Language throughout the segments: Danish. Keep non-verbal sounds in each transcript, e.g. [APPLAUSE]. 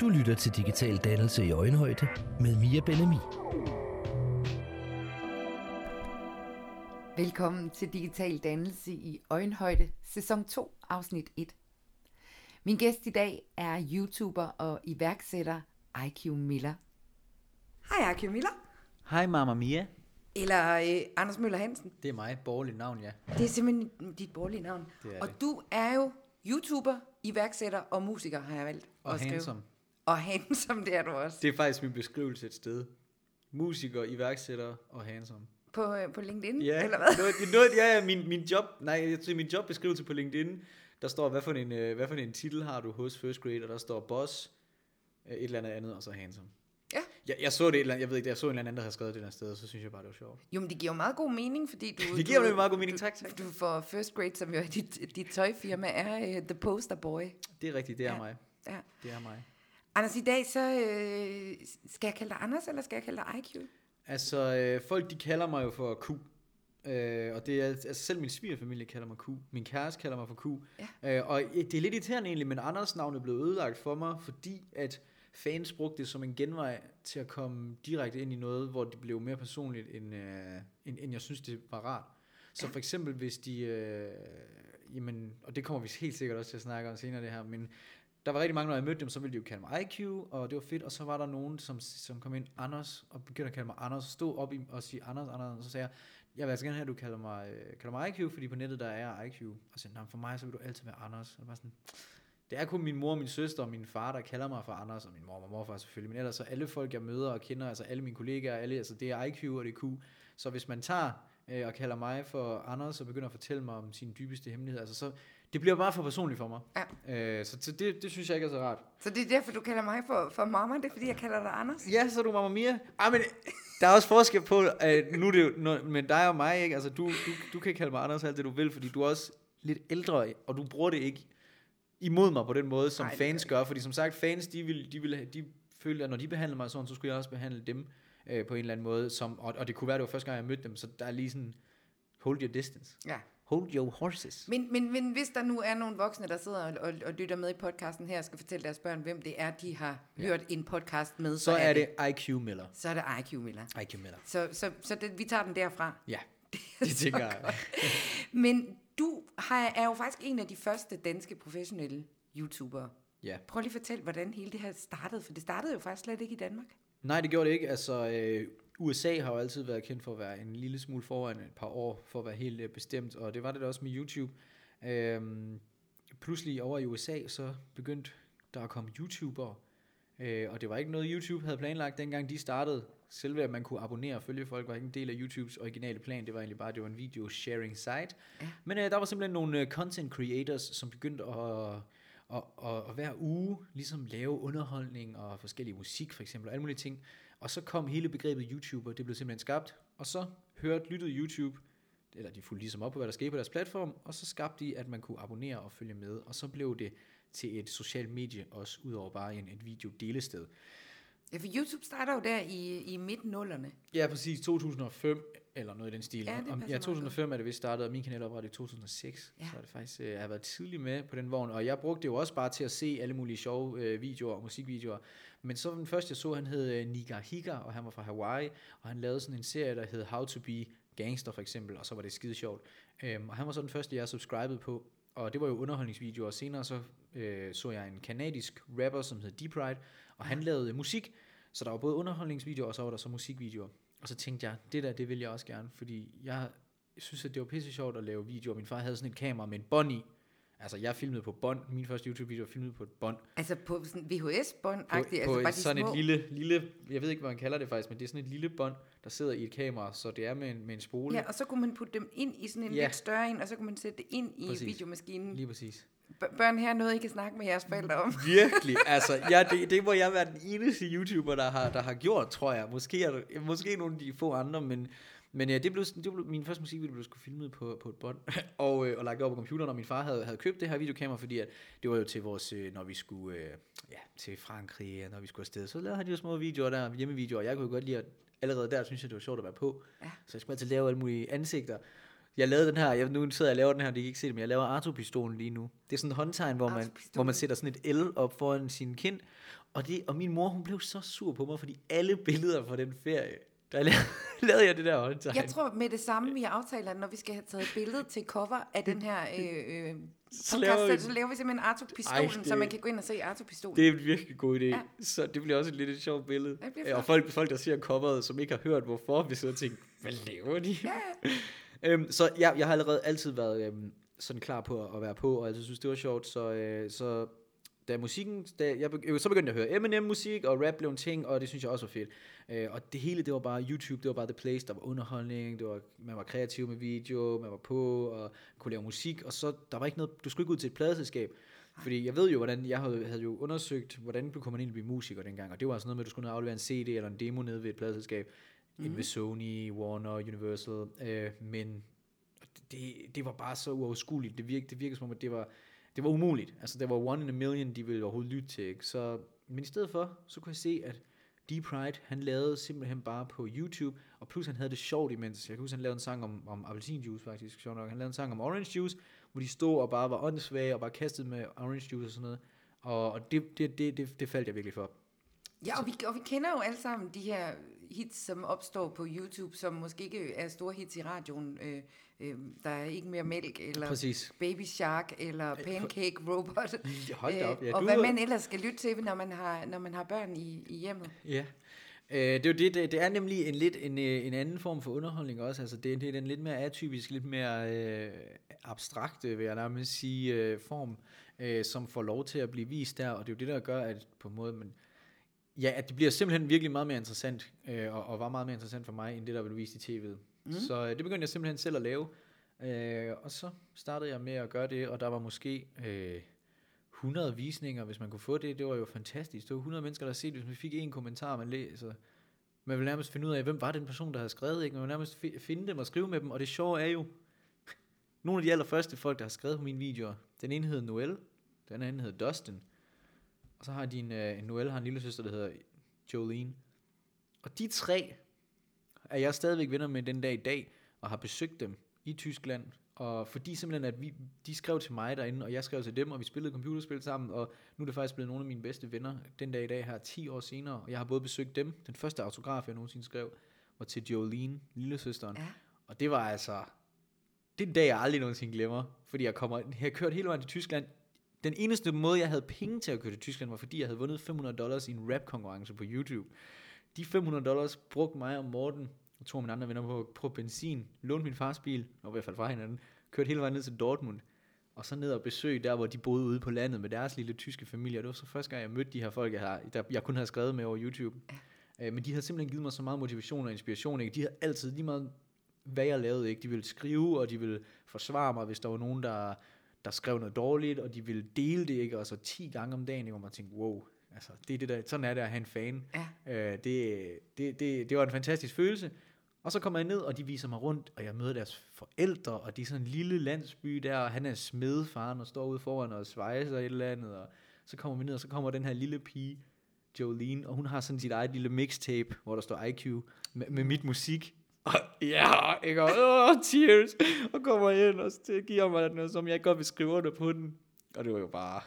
Du lytter til Digital Dannelse i Øjenhøjde med Mia Benami. Velkommen til Digital Dannelse i Øjenhøjde, sæson 2, afsnit 1. Min gæst i dag er YouTuber og iværksætter IQ Miller. Hej, IQ Miller. Hej Mamma Mia. Eller øh, Anders Møller Hansen. Det er mig, borgerligt navn, ja. Det er simpelthen dit borgerlige navn. Det er og det. du er jo YouTuber, iværksætter og musiker, har jeg valgt Og at skrive. handsome. Og handsome, [LAUGHS] det er du også. Det er faktisk min beskrivelse et sted. Musiker, iværksætter og handsome. På, øh, på LinkedIn, Ja, eller hvad? Noget, noget, ja, min, min job, nej, jeg tror, min jobbeskrivelse på LinkedIn, der står, hvad for en, øh, hvad for en titel har du hos First Grade, og der står boss, øh, et eller andet andet, og så handsome. Ja. Jeg, jeg så det, et eller andet, jeg ved ikke, jeg så en eller anden, der havde skrevet det der sted, og så synes jeg bare, det var sjovt. Jo, men det giver jo meget god mening, fordi du... [LAUGHS] Det giver du, jo meget god mening, tak, tak. Du får First Grade, som jo er dit, dit tøjfirma, er uh, The Poster Boy. Det er rigtigt, det er Ja. mig. Ja. Det er mig. Anders, i dag så... Øh, skal jeg kalde dig Anders, eller skal jeg kalde dig IQ? Altså, øh, folk de kalder mig jo for Q. Øh, og det er, altså selv min svigerfamilie kalder mig Q. Min kæreste kalder mig for Q. Ja. Øh, og det er lidt irriterende egentlig, men Anders navn er blevet ødelagt for mig, fordi at fans brugte det som en genvej til at komme direkte ind i noget, hvor det blev mere personligt, end, øh, end, end jeg synes, det var rart. Så for eksempel, hvis de... Øh, jamen, og det kommer vi helt sikkert også til at snakke om senere det her, men der var rigtig mange, når jeg mødte dem, så ville de jo kalde mig IQ, og det var fedt, og så var der nogen, som, som kom ind, Anders, og begyndte at kalde mig Anders, og stod op i, og sige Anders, Anders, og så sagde jeg, jeg vil altså gerne have, at du kalder mig, øh, kalder mig IQ, fordi på nettet der er jeg IQ. Og så sagde, for mig så vil du altid være Anders. Og det var sådan, det er kun min mor, min søster og min far, der kalder mig for Anders, og min mor og morfar selvfølgelig. Men ellers så alle folk, jeg møder og kender, altså alle mine kollegaer, alle, altså det er IQ og det er Q. Så hvis man tager øh, og kalder mig for Anders og begynder at fortælle mig om sine dybeste hemmeligheder, altså så, det bliver bare for personligt for mig. Ja. Øh, så så det, det synes jeg ikke er så rart. Så det er derfor, du kalder mig for, for mamma, det er fordi, jeg kalder dig Anders? Ja, så er du Mamma Mia. Ah, men der er også forskel på, at nu er det jo, når, men dig og mig, ikke? Altså, du, du, du kan kalde mig Anders alt det, du vil, fordi du er også lidt ældre, og du bruger det ikke imod mig på den måde, som det fans gør gør. Fordi som sagt, fans, de vil, de vil, de føler, at når de behandler mig sådan, så skulle jeg også behandle dem øh, på en eller anden måde. Som, og, og det kunne være, det var første gang, jeg mødte dem, så der er lige sådan, hold your distance. Ja. Hold your horses. Men, men, men hvis der nu er nogle voksne, der sidder og, og, og lytter med i podcasten her, og skal fortælle deres børn, hvem det er, de har ja. hørt en podcast med, Så er det IQ Miller. så er det IQ Miller. IQ Miller. Så, så, så det, vi tager den derfra. Ja, det [LAUGHS] tænker jeg. Men du har, er jo faktisk en af de første danske professionelle YouTubere. Ja. Prøv lige at fortælle, hvordan hele det her startede, for det startede jo faktisk slet ikke i Danmark. Nej, det gjorde det ikke. Altså, øh, USA har jo altid været kendt for at være en lille smule foran et par år, for at være helt øh, bestemt, og det var det da også med YouTube. Øhm, pludselig over i USA, så begyndte der at komme YouTubere, øh, og det var ikke noget, YouTube havde planlagt, dengang de startede. Selve at man kunne abonnere og følge folk, var ikke en del af YouTubes originale plan, det var egentlig bare, det var en video sharing site. Ja. Men øh, der var simpelthen nogle øh, content creators, som begyndte at og, og, og hver uge ligesom lave underholdning og forskellige musik for eksempel og alle mulige ting. Og så kom hele begrebet YouTuber, det blev simpelthen skabt, og så hørte, lyttede YouTube, eller de fulgte ligesom op på, hvad der skete på deres platform, og så skabte de, at man kunne abonnere og følge med, og så blev det til et socialt medie, også udover bare en, et video-delested. Ja, for YouTube starter jo der i, i midt-nullerne. Ja, præcis, 2005, eller noget i den stil. Ja, det ja meget 2005 er det vist startet, og min kanal oprettet i 2006, Ja. så er det faktisk, øh, jeg har været tidlig med på den vogn, og jeg brugte det jo også bare til at se alle mulige sjove øh, videoer og musikvideoer. Men så den første, jeg så, han hed øh, Niga Higa, og han var fra Hawaii, og han lavede sådan en serie, der hed How to be Gangster for eksempel, og så var det skide sjovt. Øhm, og han var så den første, jeg subscribede på, og det var jo underholdningsvideoer, og senere så øh, så jeg en kanadisk rapper, som hed Deep Ride, og han lavede musik, så der var både underholdningsvideoer, og så var der så musikvideoer. Og så tænkte jeg, det der, det vil jeg også gerne, fordi jeg synes, at det var pisse sjovt at lave videoer. Min far havde sådan et kamera med en bånd i. Altså, jeg filmede på bånd. Min første YouTube-video var filmet på et bånd. Altså på sådan VHS-bånd, På, altså på bare sådan små. et lille, lille, jeg ved ikke, hvad man kalder det faktisk, men det er sådan et lille bånd, der sidder i et kamera, så det er med en, med en spole. Ja, og så kunne man putte dem ind i sådan en Ja. lidt større en, og så kunne man sætte det ind i Præcis. videomaskinen. Lige præcis. Børn her er noget, I kan snakke med jeres forældre om. [LAUGHS] Virkelig, altså, ja, det, det må jeg være den eneste YouTuber, der har, der har gjort, tror jeg. Måske, er der, måske nogle af de få andre, men, men ja, det blev, det blev, min første musikvideo blev sgu filmet på, på et bånd, [LAUGHS] og, øh, og lagt op på computeren, og min far havde, havde købt det her videokamera, fordi at det var jo til vores, øh, når vi skulle øh, ja, til Frankrig, og når vi skulle afsted, så lavede han de små videoer der, hjemmevideoer, og jeg kunne godt lide at, allerede der, synes jeg, det var sjovt at være på, Ja. så jeg skulle altid lave alle mulige ansigter, Jeg lavede den her, jeg, nu sidder jeg og laver den her, det kan ikke se det, men jeg laver Arto-pistolen lige nu. Det er sådan en håndtegn, hvor man, hvor man sætter sådan et L op foran sin kind, Og, det, og min mor, hun blev så sur på mig, fordi alle billeder fra den ferie, der lavede, [LAUGHS] lavede jeg det der håndtegn. Jeg tror med det samme, vi aftaler, når vi skal have taget et billede til cover af den her øh, øh, [LAUGHS] Så laver vi- så laver vi simpelthen Arto-pistolen, Ej, det- så man kan gå ind og se Arto-pistolen. Det er en virkelig god idé. Ja. Så det bliver også et lidt et sjovt billede. Og folk, folk, der ser coveret, som ikke har hørt, hvorfor, vi sidder og tænker, hvad laver de? Ja. [LAUGHS] øhm, så jeg, jeg har allerede altid været øhm, sådan klar på at være på, og altid synes, det var sjovt. Så, øh, så da musikken, da jeg, begy- så begyndte jeg at høre Eminem-musik, og rap blev en ting, og det synes jeg også var fedt. Øh, og det hele, det var bare YouTube, det var bare the place, der var underholdning, det var, man var kreativ med video, man var på, og kunne lave musik, og så, der var ikke noget, du skulle ikke ud til et pladeselskab, fordi jeg ved jo, hvordan, jeg havde, havde jo undersøgt, hvordan du man ind og blive musiker dengang, og det var sådan noget med, at du skulle aflevere en CD eller en demo nede ved et pladeselskab, mm-hmm. ved Sony, Warner, Universal, øh, men det, det var bare så uoverskueligt, det virkede, det virkede som om, at det var, det var umuligt, altså det var one in a million, de ville overhovedet lytte til, ikke? så, men i stedet for, så kunne jeg se, at Deep Pride, han lavede simpelthen bare på YouTube, og plus han havde det sjovt imens. Jeg kan huske, han lavede en sang om, om appelsinjuice faktisk, sjovt nok. Han lavede en sang om orange juice, hvor de stod og bare var åndssvage og bare kastede med orange juice og sådan noget. Og, og det, det, det, det, det faldt jeg virkelig for. Ja, og vi, og vi kender jo alle sammen de her hits, som opstår på YouTube, som måske ikke er store hits i radioen. Øh, øh, der er ikke mere mælk, eller Præcis. Baby Shark, eller Pancake Robot. [LAUGHS] Hold da op, ja, Øh, og du hvad man ellers skal lytte til, når man har, når man har børn i, i hjemmet. Ja. Øh, det, er jo det, det, det er nemlig en lidt en, øh, en anden form for underholdning også. Altså det, det er den lidt mere atypisk, lidt mere øh, abstrakte, vil jeg nærmest sige, øh, form, øh, som får lov til at blive vist der. Og det er jo det, der gør, at på en måde, man, ja, at det bliver simpelthen virkelig meget mere interessant, øh, og, og var meget mere interessant for mig, end det, der blev vist i tv'et. Mm. Så øh, det begyndte jeg simpelthen selv at lave. Øh, og så startede jeg med at gøre det, og der var måske... Øh, 100 visninger, hvis man kunne få det, det var jo fantastisk. Det var 100 mennesker, der set det, hvis man fik en kommentar, man læser. Man vil nærmest finde ud af, hvem var den person, der havde skrevet, ikke? Man vil nærmest fi- finde dem og skrive med dem, og det sjove er jo, [LAUGHS] nogle af de allerførste folk, der har skrevet på mine videoer, den ene hedder Noel, den anden hedder Dustin, og så har de en, uh, Noel har en lille søster, der hedder Jolene. Og de tre er jeg stadigvæk venner med den dag i dag, og har besøgt dem i Tyskland, og fordi simpelthen, at vi, de skrev til mig derinde, og jeg skrev til dem, og vi spillede computerspil sammen, og nu er det faktisk blevet nogle af mine bedste venner den dag i dag her, 10 år senere, og jeg har både besøgt dem, den første autograf, jeg nogensinde skrev, var til Jolene, lillesøsteren, Ja. og det var altså, det er en dag, jeg aldrig nogensinde glemmer, fordi jeg kommer, jeg har kørt hele vejen til Tyskland, den eneste måde, jeg havde penge til at køre til Tyskland, var fordi jeg havde vundet 500 dollars i en rap-konkurrence på YouTube. De 500 dollars brugte mig og Morten, og to af mine andre venner på, på benzin, lånte min fars bil, og i hvert fald fra hinanden, kørte hele vejen ned til Dortmund, og så ned og besøge der, hvor de boede ude på landet med deres lille tyske familie. Og det var så første gang, jeg mødte de her folk, jeg, har, der, jeg kun havde skrevet med over YouTube. Øh, men de havde simpelthen givet mig så meget motivation og inspiration. Ikke? De havde altid lige meget, hvad jeg lavede. Ikke? De ville skrive, og de ville forsvare mig, hvis der var nogen, der, der skrev noget dårligt, og de ville dele det, ikke? og så 10 gange om dagen, hvor man tænkte, wow, altså, det er det der, sådan er det at have en fan. Ja. Øh, det, det, det, det var en fantastisk følelse. Og så kommer jeg ned, og de viser mig rundt, og jeg møder deres forældre, og de er sådan en lille landsby der, og han er smedfaren, og står ude foran og svejser et eller andet, og så kommer vi ned, og så kommer den her lille pige, Jolene, og hun har sådan sit eget lille mixtape, hvor der står IQ, med, med mit musik, og ja, ikke, og oh, tears, og kommer ind, og giver mig noget, som jeg godt vil skrive under på den, og det var jo bare,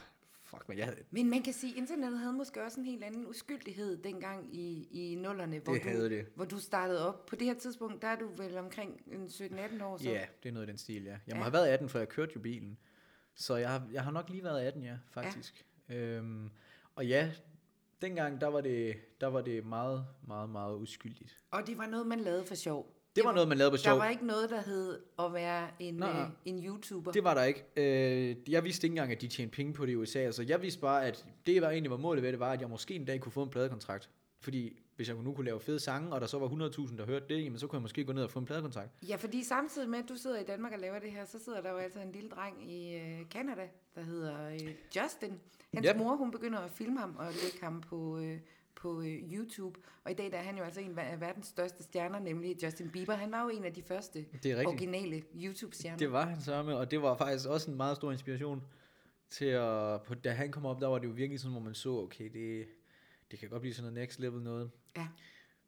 fuck, men jeg havde, Men man kan sige, at internettet havde måske også en helt anden uskyldighed dengang i, i nullerne, hvor, Det du, det. hvor du startede op. På det her tidspunkt, der er du vel omkring en 17-18 år så? Ja, det er noget i den stil, ja. Jeg må Ja. have været 18, for jeg kørte jo bilen. Så jeg har, jeg har nok lige været 18, ja, faktisk. Ja. Øhm, og ja, dengang, der var, det, der var det meget, meget, meget uskyldigt. Og det var noget, man lavede for sjov. Det var noget, man lavede på Der sjov. var ikke noget, der hed at være en, nej. øh, en YouTuber. Det var der ikke. Øh, jeg vidste ikke engang, at de tjente penge på det i USA. Altså, jeg vidste bare, at det var egentlig var målet ved det, var, at jeg måske en dag kunne få en pladekontrakt. Fordi hvis jeg nu kunne lave fede sange, og der så var 100.000, der hørte det, jamen, så kunne jeg måske gå ned og få en pladekontrakt. Ja, fordi samtidig med, at du sidder i Danmark og laver det her, så sidder der jo altså en lille dreng i øh, Canada, der hedder øh, Justin. Hans Yep. mor, hun begynder at filme ham og lægge ham på, øh, på øh, YouTube. Og i dag der er han jo altså en af verdens største stjerner, nemlig Justin Bieber. Han var jo en af de første Det er originale YouTube-stjerner. Det var han sørme, og det var faktisk også en meget stor inspiration til at, på, da han kom op, der var det jo virkelig sådan, hvor man så, okay, det, det kan godt blive sådan noget next level noget. Ja.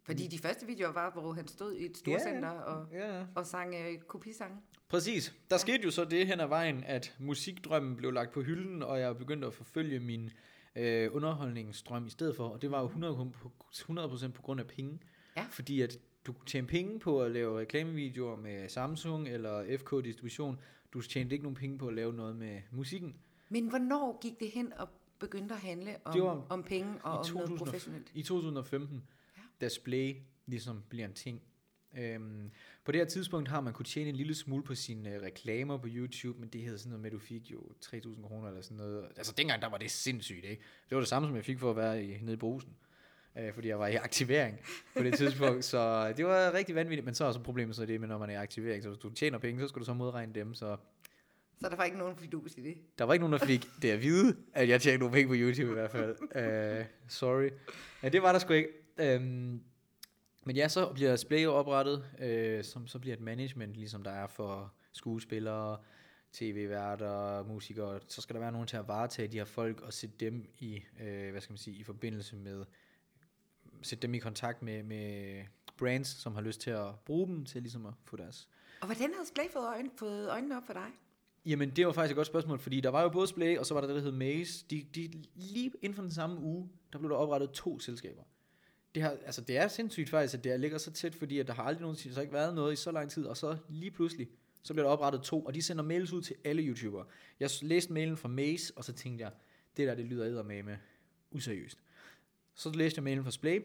Fordi de første videoer var, hvor han stod i et Ja, storcenter og, Ja, og sang øh, kopisange. Præcis. Der skete jo så det hen ad vejen, at musikdrømmen blev lagt på hylden, og jeg begyndte at forfølge min øh, underholdningsstrøm i stedet for, og det var jo 100%, på, 100% på grund af penge. Ja. Fordi at du kunne tjene penge på at lave reklamevideoer med Samsung eller FK Distribution. Du tjente ikke nogen penge på at lave noget med musikken. Men hvornår gik det hen og begyndte at handle om, var om penge og om noget 2000 professionelt? I 2015, ja. da Splay ligesom bliver en ting. Øhm, på det her tidspunkt har man kunne tjene en lille smule på sine øh, reklamer på YouTube, men det hedder sådan noget med, at du fik jo 3.000 kroner eller sådan noget. Altså dengang, der var det sindssygt, ikke? Det var det samme, som jeg fik for at være i, nede i brusen. Øh, fordi jeg var i aktivering på det tidspunkt, så det var rigtig vanvittigt. Men så er også problemet så det med, når man er i aktivering, så hvis du tjener penge, så skal du så modregne dem, så Så der var ikke nogen fidus i det. der var ikke nogen, der fik det at vide, at jeg tjente nogle penge på YouTube i hvert fald. Uh, sorry. Ja, det var der sgu ikke. Um, men ja, så bliver Splay oprettet, uh, som så bliver et management, ligesom der er for skuespillere, tv-værter, musikere. Så skal der være nogen til at varetage de her folk og sætte dem i, uh, hvad skal man sige, i forbindelse med, sætte dem i kontakt med, med brands, som har lyst til at bruge dem til ligesom at få deres Og hvordan havde Splay fået, øjne, fået øjnene op for dig? Jamen, det var faktisk et godt spørgsmål, fordi der var jo både Splay, og så var der det, der hed Maze. De, de, lige inden for den samme uge, der blev der oprettet to selskaber. Det, har, altså, det er sindssygt faktisk, at det ligger så tæt, fordi at der har aldrig nogensinde så ikke været noget i så lang tid, og så lige pludselig, så bliver der oprettet to, og de sender mails ud til alle YouTubere. Jeg læste mailen fra Maze, og så tænkte jeg, det der, det lyder med useriøst. Så læste jeg mailen fra Splay,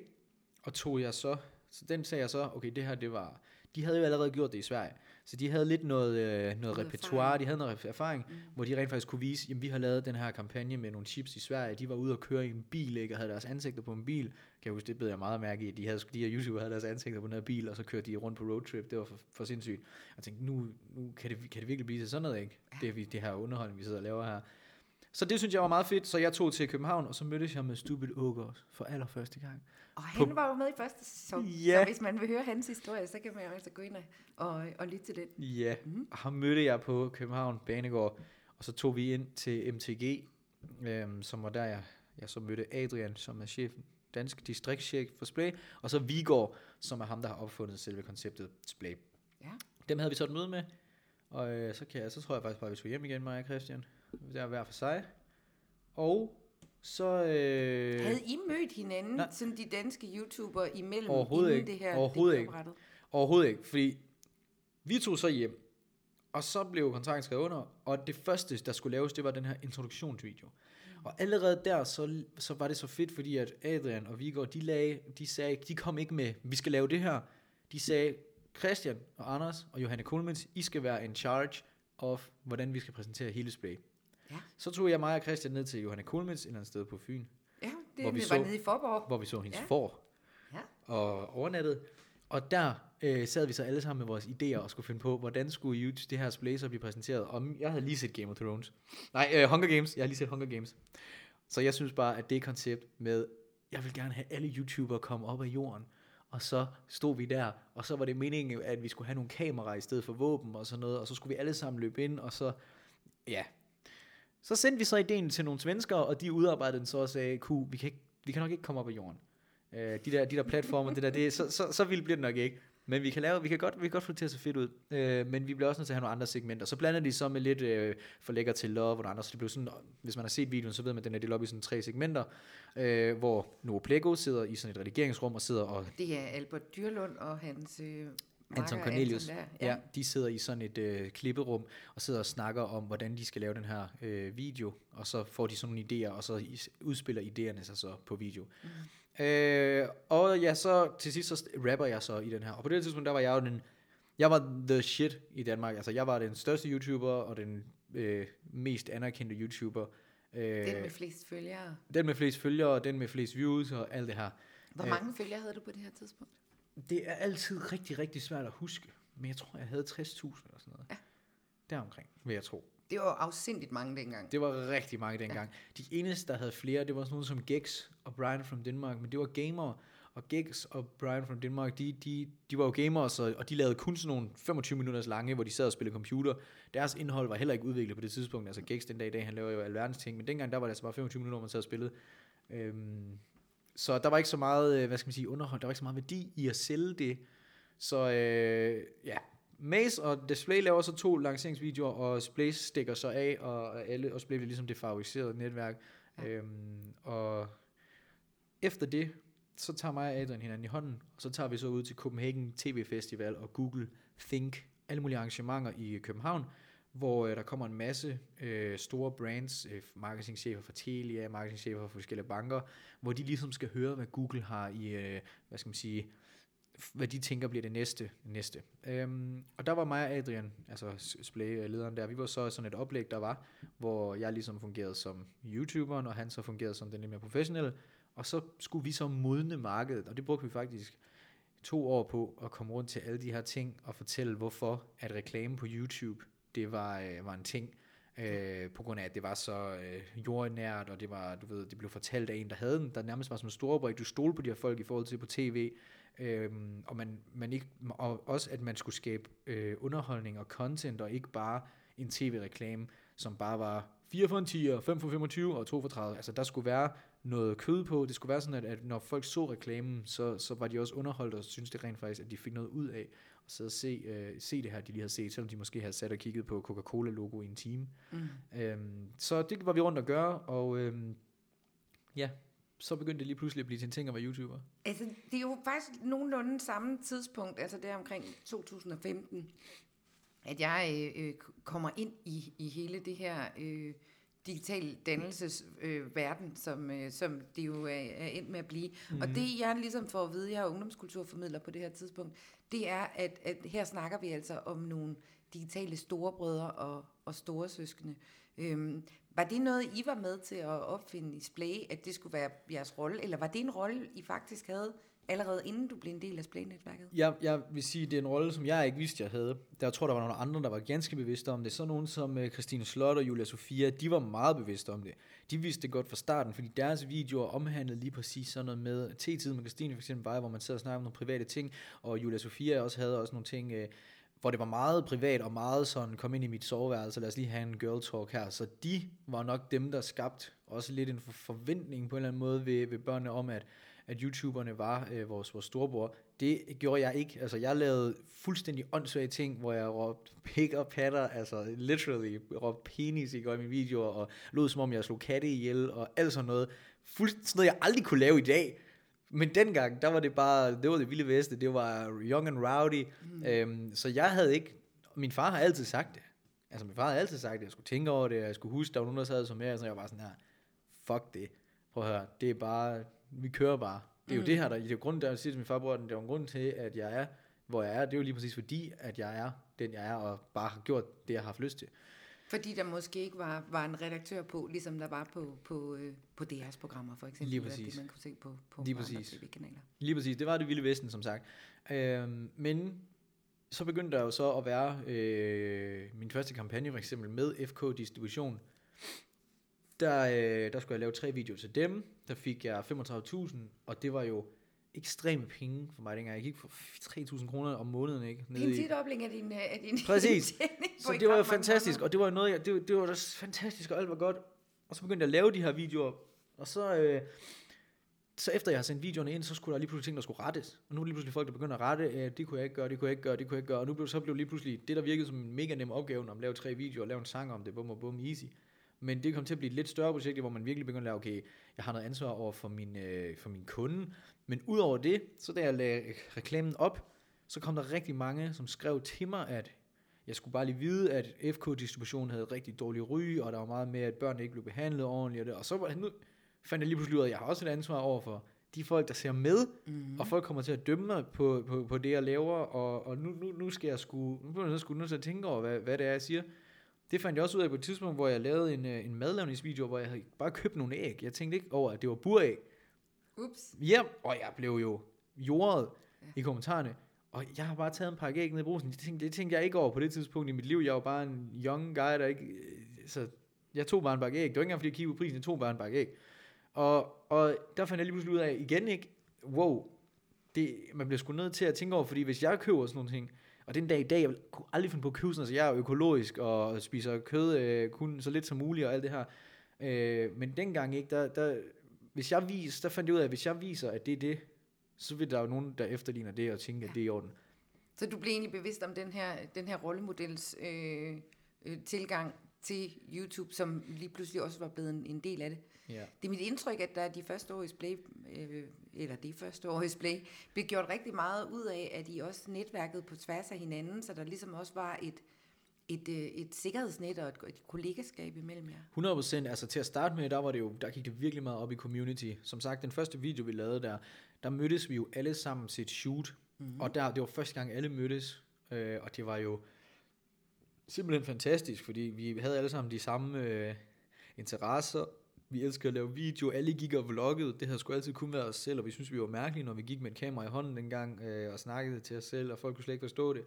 og tog jeg så, så den sagde jeg så, okay, det her, det var, de havde jo allerede gjort det i Sverige, så de havde lidt noget, øh, noget Noget repertoire, erfaring. de havde noget erfaring, mm. hvor de rent faktisk kunne vise, jamen vi har lavet den her kampagne med nogle chips i Sverige, de var ude og køre i en bil, ikke, og havde deres ansigter på en bil, jeg huske, det bed jeg meget mærke i, de, havde, de her YouTubere havde deres ansigter på den her bil, og så kørte de rundt på roadtrip, det var for, for sindssygt. Jeg tænkte, nu, nu kan, det, kan det virkelig blive til sådan noget, ikke? Det, er vi- det her underholdning, vi sidder og laver her. Så det synes jeg var meget fedt, så jeg tog til København, og så mødtes jeg med Stupid Ogre for allerførste gang. Og han var jo med i første sæson, Ja. så hvis man vil høre hans historie, så kan man jo altså gå ind og, og, og lytte til den. Ja, mm-hmm. ham mødte jeg på København Banegård, og så tog vi ind til MTG, øhm, som var der, jeg, jeg så mødte Adrian, som er chefen, dansk distriktschef for Splay, og så Vigård, som er ham, der har opfundet selve konceptet Splay. Ja. Dem havde vi så et møde med, og øh, så, kan jeg, så tror jeg faktisk bare, at vi skulle hjem igen, mig og Christian. Der hver for sig. Og så... Øh, Havde I mødt hinanden, Nej. Sådan de danske YouTuber imellem, Overhovedet inden ikke. det her Overhovedet det ikke. Overhovedet ikke, fordi vi tog så hjem, og så blev kontrakten skrevet under, og det første, der skulle laves, det var den her introduktionsvideo. Og allerede der, så, så var det så fedt, fordi at Adrian og Viggo, de, lagde, de sagde, de kom ikke med, vi skal lave det her. De sagde, Christian og Anders og Johanne Kohlmans, I skal være in charge of, hvordan vi skal præsentere hele Splay. Ja. Så tog jeg mig og Christian ned til Johanne Kohlmans, et eller andet sted på Fyn, Ja, det, Hvor vi var så- nede i Forborg. hvor vi så hendes Ja. får Ja. og overnattede. Og der øh, sad vi så alle sammen med vores idéer og skulle finde på, hvordan skulle YouTube, det her Blazer blive præsenteret. Og jeg havde lige set Game of Thrones. Nej, øh, Hunger Games. Jeg har lige set Hunger Games. Så jeg synes bare, at det koncept med, jeg vil gerne have alle YouTubere komme op af jorden. Og så stod vi der, og så var det meningen, at vi skulle have nogle kameraer i stedet for våben og sådan noget. Og så skulle vi alle sammen løbe ind, og så, ja. Så sendte vi så ideen til nogle svenskere, og de udarbejdede den så og sagde, Ku, vi kan, ikke, vi kan nok ikke komme op af jorden. Øh, de, der, de der platformer, det der, det, så, så, så vildt bliver det nok ikke. Men vi kan, lave, vi kan godt, vi kan godt få det til at se fedt ud. Øh, men vi bliver også nødt til at have nogle andre segmenter. Så blander de så med lidt øh, for lækker til love og andre. Så det blev sådan, hvis man har set videoen, så ved man, at den er delt op i sådan tre segmenter. Øh, hvor Noah Plego sidder i sådan et redigeringsrum og sidder og Det er Albert Dyrlund og hans øh, Anton Cornelius. Anton ja. ja, de sidder i sådan et øh, klipperum og sidder og snakker om, hvordan de skal lave den her øh, video, og så får de sådan nogle idéer, og så udspiller idéerne sig så på video. Mm. Øh, og ja, så til sidst så rapper jeg så i den her. Og på det tidspunkt, der var jeg jo den, jeg var the shit i Danmark. Altså, jeg var den største YouTuber, og den øh, mest anerkendte YouTuber. Øh, Den med flest følgere. den med flest følgere, den med flest views og alt det her. Hvor Øh, mange følgere havde du på det her tidspunkt? Det er altid rigtig, rigtig svært at huske. Men jeg tror, jeg havde 60.000 eller sådan noget. Ja. Deromkring, vil jeg tro. Det var afsindigt mange dengang. Det var rigtig mange dengang. Ja. De eneste, der havde flere, det var sådan nogle som Gex og Brian from Denmark, men det var gamere. Og Gex og Brian from Denmark, de, de, de var jo så, og de lavede kun sådan nogle 25 minutters lange, hvor de sad og spillede computer. Deres indhold var heller ikke udviklet på det tidspunkt. Altså Gex den dag i dag, han laver jo alverdens ting, men dengang der var det altså bare 25 minutter, hvor man sad og spillede. Øhm, så der var ikke så meget, øh, hvad skal man sige, underhold, der var ikke så meget værdi i at sælge det. Så øh, ja, Maze og Display laver så to lanceringsvideoer, og Display stikker så af, og alle, og Display bliver ligesom det favoriserede netværk Ja. Øhm, og efter det, så tager mig og Adrian hinanden i hånden, og så tager vi så ud til Copenhagen TV Festival og Google Think, alle mulige arrangementer i København, hvor øh, der kommer en masse øh, store brands, øh, marketingchefer fra Telia, marketingchefer fra forskellige banker, hvor de ligesom skal høre, hvad Google har i, øh, hvad skal man sige, hvad de tænker bliver det næste. næste. Øhm, og der var mig og Adrian, altså Splay-lederen øh, der, vi var så sådan et oplæg, der var, hvor jeg ligesom fungerede som YouTuberen, og han så fungerede som den lidt mere professionelle, og så skulle vi så modne markedet, og det brugte vi faktisk to år på at komme rundt til alle de her ting og fortælle, hvorfor at reklame på YouTube, det var, øh, var en ting. Øh, på grund af, at det var så øh, jordnært, og det var, du ved, det blev fortalt af en, der havde den, der nærmest var som en storebrik. Du stole på de her folk i forhold til på tv, øh, og, man, man ikke, og også, at man skulle skabe øh, underholdning og content, og ikke bare en tv-reklame, som bare var 4 for en 10, 5 for 25 og 2 for 30. Altså, der skulle være noget kød på. Det skulle være sådan, at, at når folk så reklamen, så, så var de også underholdt og synes det rent faktisk, at de fik noget ud af at sidde og se, øh, se det her, de lige havde set, selvom de måske havde sat og kigget på Coca-Cola-logo i en time. Mm. Øhm, så det var vi rundt at gøre, og øhm, ja, så begyndte det lige pludselig at blive til en ting at være YouTuber. Altså, det er jo faktisk nogenlunde samme tidspunkt, altså det er omkring 2015, at jeg øh, øh, kommer ind i, i hele det her øh, digital dannelsesverden, øh, som, øh, som det jo er, er endt med at blive. Mm. Og det jeg ligesom får at vide, jeg er ungdomskulturformidler på det her tidspunkt, det er, at, at her snakker vi altså om nogle digitale storebrødre og, og store søskende. Øhm, var det noget, I var med til at opfinde i Splay, at det skulle være jeres rolle, eller var det en rolle, I faktisk havde allerede inden du blev en del af Splay-netværket? Jeg, jeg vil sige, det er en rolle, som jeg ikke vidste, jeg havde. Der tror, der var nogle andre, der var ganske bevidste om det. Så nogen som uh, Christine Slot og Julia Sofia, de var meget bevidste om det. De vidste det godt fra starten, fordi deres videoer omhandlede lige præcis sådan noget med T-tiden med Christine for eksempel, var, hvor man sad og snakkede om nogle private ting, og Julia Sofia også havde også nogle ting, uh, hvor det var meget privat og meget sådan, kom ind i mit soveværelse, lad os lige have en girl talk her. Så de var nok dem, der skabte også lidt en forventning på en eller anden måde ved, ved børnene om, at at YouTuberne var øh, vores, vores storebror. Det gjorde jeg ikke. Altså, jeg lavede fuldstændig åndssvage ting, hvor jeg råbte pig og patter, altså literally råbte penis i mine videoer, og lød som om jeg slog katte ihjel, og alt sådan noget. Fuldstændig noget, jeg aldrig kunne lave i dag. Men dengang, der var det bare, det var det vilde veste, det var young and rowdy. Mm. Øhm, så jeg havde ikke, min far har altid sagt det. Altså min far har altid sagt det, jeg skulle tænke over det, jeg skulle huske, der var nogen, der sad som mere, så jeg var sådan her, fuck det. Prøv at høre, det er bare, vi kører bare. Det er jo mm. det her, der, det er jo grunden, der siger til min farbror, det er jo en grund til, at jeg er, hvor jeg er. Det er jo lige præcis fordi, at jeg er den, jeg er, og bare har gjort det, jeg har haft lyst til. Fordi der måske ikke var, var en redaktør på, ligesom der var på, på, øh, på DR's programmer, for eksempel. Lige præcis. Det, man kunne se på, på lige præcis. tv-kanaler. Lige præcis. Det var det vilde vesten, som sagt. Øhm, men så begyndte der jo så at være øh, min første kampagne, for eksempel med FK Distribution, der, øh, der skulle jeg lave tre videoer til dem. Der fik jeg 35.000, og det var jo ekstreme penge for mig dengang. Jeg gik for 3.000 kroner om måneden, ikke? Nede det er en tidobling af din, af [LAUGHS] din Præcis. [LAUGHS] så det var jo fantastisk, og det var noget, jeg, det, det var da fantastisk, og alt var godt. Og så begyndte jeg at lave de her videoer, og så, øh, så efter jeg har sendt videoerne ind, så skulle der lige pludselig ting, der skulle rettes. Og nu er lige pludselig folk, der begynder at rette, øh, det kunne jeg ikke gøre, det kunne jeg ikke gøre, det kunne jeg ikke gøre. Og nu blev, så blev lige pludselig det, der virkede som en mega nem opgave, når man lavede tre videoer, og lave en sang om det, bum og bum, easy. Men det kom til at blive et lidt større projekt, hvor man virkelig begyndte at lave, okay, jeg har noget ansvar over for min, øh, for min kunde. Men udover det, så da jeg lagde reklamen op, så kom der rigtig mange, som skrev til mig, at jeg skulle bare lige vide, at FK-distributionen havde rigtig dårlig ry, og der var meget med, at børnene ikke blev behandlet ordentligt. Og, det. og så var, nu fandt jeg lige pludselig ud af, at jeg har også et ansvar over for de folk, der ser med, mm-hmm. og folk kommer til at dømme mig på, på, på det, jeg laver, og, og nu, nu, nu skal jeg sgu, nu bliver jeg sgu nødt til at tænke over, hvad, hvad det er, jeg siger. Det fandt jeg også ud af på et tidspunkt, hvor jeg lavede en, øh, en madlavningsvideo, hvor jeg havde bare købt nogle æg. Jeg tænkte ikke over, at det var buræg. Ups. Ja, og jeg blev jo jordet ja. i kommentarerne. Og jeg har bare taget en pakke æg ned i brusen. Det tænkte, det tænkte jeg ikke over på det tidspunkt i mit liv. Jeg var bare en young guy, der ikke... Øh, så jeg tog bare en pakke æg. Det var ikke engang, fordi jeg kiggede på prisen. Jeg tog bare en pakke æg. Og, og der fandt jeg lige pludselig ud af, igen ikke, wow, det, man bliver sgu nødt til at tænke over, fordi hvis jeg køber sådan nogle ting, og den dag i dag, jeg kunne aldrig finde på at købe sådan, altså jeg er økologisk og spiser kød øh, kun så lidt som muligt og alt det her. Øh, men dengang ikke, der, der, hvis jeg vis, der fandt jeg ud af, at hvis jeg viser, at det er det, så vil der jo nogen, der efterligner det og tænker, ja. at det er i orden. Så du blev egentlig bevidst om den her, den her rollemodels øh, øh, tilgang til YouTube, som lige pludselig også var blevet en, en del af det. Ja. Det er mit indtryk, at der de første år i Splay, øh, eller det første år i Splay, blev gjort rigtig meget ud af, at I også netværkede på tværs af hinanden, så der ligesom også var et, et, øh, et sikkerhedsnet og et, et kollegaskab imellem jer. 100%, altså til at starte med, der var det jo, der gik det virkelig meget op i community. Som sagt, den første video, vi lavede der, der mødtes vi jo alle sammen til et shoot. Mm-hmm. Og der, det var første gang, alle mødtes. Øh, og det var jo simpelthen fantastisk, fordi vi havde alle sammen de samme øh, interesser. Vi elsker at lave video, alle gik og vloggede. Det havde sgu altid kun været os selv, og vi synes vi var mærkelige, når vi gik med et kamera i hånden dengang øh, og snakkede til os selv, og folk kunne slet ikke forstå det.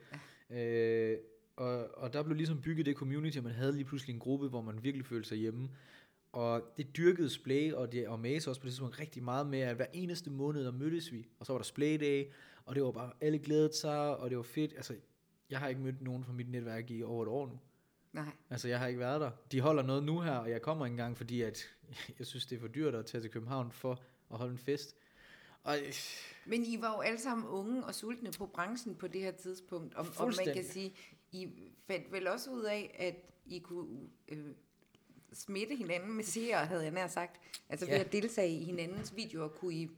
Ja. Øh, og, og der blev ligesom bygget det community, og man havde lige pludselig en gruppe, hvor man virkelig følte sig hjemme. Og det dyrkede Splay og, det, og Maze også på det tidspunkt rigtig meget med, at hver eneste måned der mødtes vi, og så var der Splay Day, og det var bare, alle glædede sig, og det var fedt. Altså, jeg har ikke mødt nogen fra mit netværk i over et år nu. Nej. Altså, jeg har ikke været der. De holder noget nu her, og jeg kommer ikke engang, fordi at [LAUGHS] jeg synes, det er for dyrt at tage til København for at holde en fest. Og, Men I var jo alle sammen unge og sultne på branchen på det her tidspunkt, og, og man kan sige, I fandt vel også ud af, at I kunne øh, smitte hinanden med seere, havde jeg nær sagt. Altså ved Ja. at deltage i hinandens videoer, kunne I gøre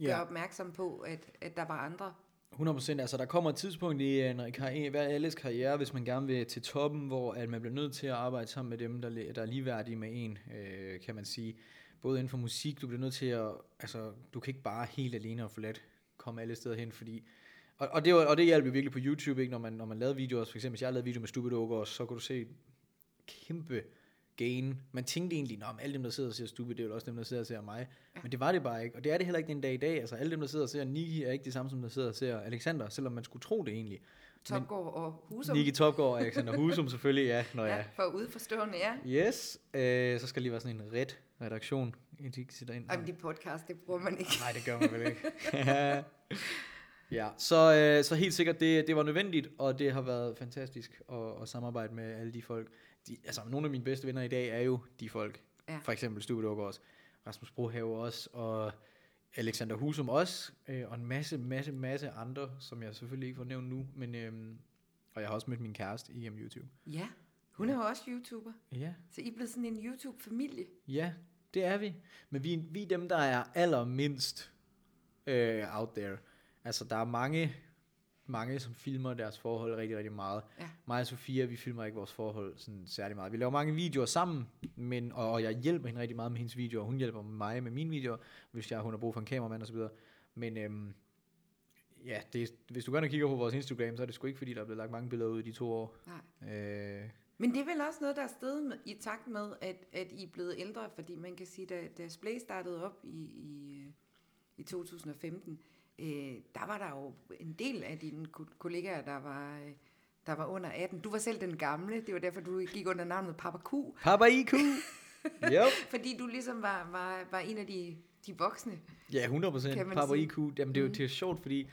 Ja. opmærksom på, at, at der var andre 100%, altså der kommer et tidspunkt i øh, en karriere, hver alles karriere, hvis man gerne vil til toppen, hvor at man bliver nødt til at arbejde sammen med dem, der, der er ligeværdige med en, øh, kan man sige. Både inden for musik, du bliver nødt til at, altså du kan ikke bare helt alene og forladt komme alle steder hen, fordi og, og, det, var, og det hjalp jo virkelig på YouTube, ikke? Når, man, når man lavede videoer, for eksempel hvis jeg lavede video med Stupid Ogre, så kunne du se kæmpe gain. Man tænkte egentlig, at alle dem, der sidder og ser Stupid, det er jo også dem, der sidder og ser mig. Ja. Men det var det bare ikke, og det er det heller ikke den dag i dag. Altså alle dem, der sidder og ser Niki, er ikke de samme, som der sidder og ser Alexander, selvom man skulle tro det egentlig. Topgård og Husum. Niki Topgaard og Alexander Husum [LAUGHS] selvfølgelig, ja. Nå ja. Ja, for udforstående, ja. Yes, øh, så skal lige være sådan en ret redaktion, de sidder ind. Ej, men det podcast, det bruger man ikke. Nej, det gør man vel ikke. [LAUGHS] ja, så, øh, så helt sikkert, det, det var nødvendigt, og det har været fantastisk at, at samarbejde med alle de folk. De, altså, nogle af mine bedste venner i dag er jo de folk. Ja. For eksempel Stupid Ogre også, Rasmus Brohave også, og Alexander Husum også, øh, og en masse, masse, masse andre, som jeg selvfølgelig ikke får nævnt nu, men øhm, og jeg har også mødt min kæreste igennem YouTube. Ja, hun er jo også YouTuber. Ja, Så I er blevet sådan en YouTube-familie. ja, det er vi. Men vi, vi er dem, der er allermindst øh, out there. Altså, der er mange, mange, som filmer deres forhold rigtig, rigtig meget. Ja. Mig og Sofia, vi filmer ikke vores forhold sådan særlig meget. Vi laver mange videoer sammen, men, og, og jeg hjælper hende rigtig meget med hendes videoer, og hun hjælper mig med mine videoer, hvis jeg, hun har brug for en kameramand osv. Men øhm, ja, det, hvis du går og kigger på vores Instagram, så er det sgu ikke, fordi der er blevet lagt mange billeder ud i de to år. Nej. Øh, Men det er vel også noget, der er stedet med, i takt med, at, at I er blevet ældre, fordi man kan sige, da, da Splay startede op i, i, øh, i 2015, øh, der var der jo en del af dine ko- kollegaer, der var, øh, der var under 18. Du var selv den gamle, det var derfor, du gik under navnet Papa Q, Papa IQ! [LAUGHS] yep. fordi du ligesom var, var, var en af de, de voksne. Ja, 100 procent. Papa sige. IQ. Jamen, det er jo det er sjovt, fordi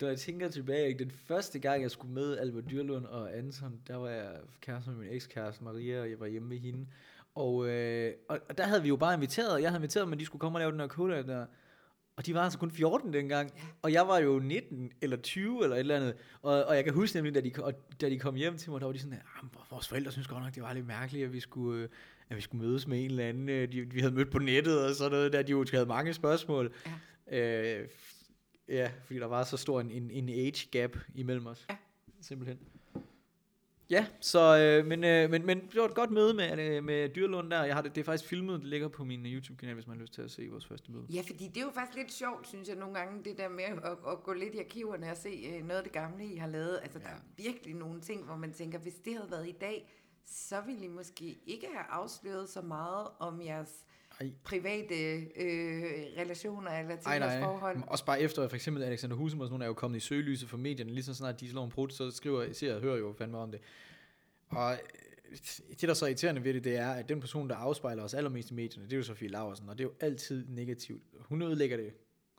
da jeg tænker tilbage, den første gang, jeg skulle med Albert Dyrlund og Anton, der var jeg kæreste med min ekskæreste Maria, og jeg var hjemme med hende. Og, øh, og, og der havde vi jo bare inviteret, jeg havde inviteret at de skulle komme og lave den her cola der. Og de var altså kun 14 dengang, ja. og jeg var jo 19 eller 20 eller et eller andet. Og, og jeg kan huske nemlig, da de, og, da de kom hjem til mig, der var de sådan, at vores forældre synes godt nok, det var lidt mærkeligt, at vi skulle, øh, at vi skulle mødes med en eller anden, øh, de, vi havde mødt på nettet og sådan noget, der de jo havde mange spørgsmål. Ja. Øh, ja, fordi der var så stor en, en, en age gap imellem os. Ja. Simpelthen. Ja, så, øh, men, øh, men, men det var et godt møde med, øh, med Dyrlund der. Jeg har det, det er faktisk filmet, det ligger på min øh, YouTube-kanal, hvis man har lyst til at se vores første møde. Ja, fordi det er jo faktisk lidt sjovt, synes jeg nogle gange, det der med at, at gå lidt i arkiverne og se øh, noget af det gamle, I har lavet. Altså, ja. der er virkelig nogle ting, hvor man tænker, hvis det havde været i dag, så ville I måske ikke have afsløret så meget om jeres Ej. private øh, relationer eller til nej. forhold. Også bare efter, for eksempel Alexander Husum og sådan nogle er jo kommet i søgelyset for medierne, lige så snart de slår en prut, så skriver, ser og hører jo fandme om det. Og øh, det, der er så irriterende ved det, det er, at den person, der afspejler os allermest i medierne, det er jo Sofie Laversen, og det er jo altid negativt. Hun ødelægger det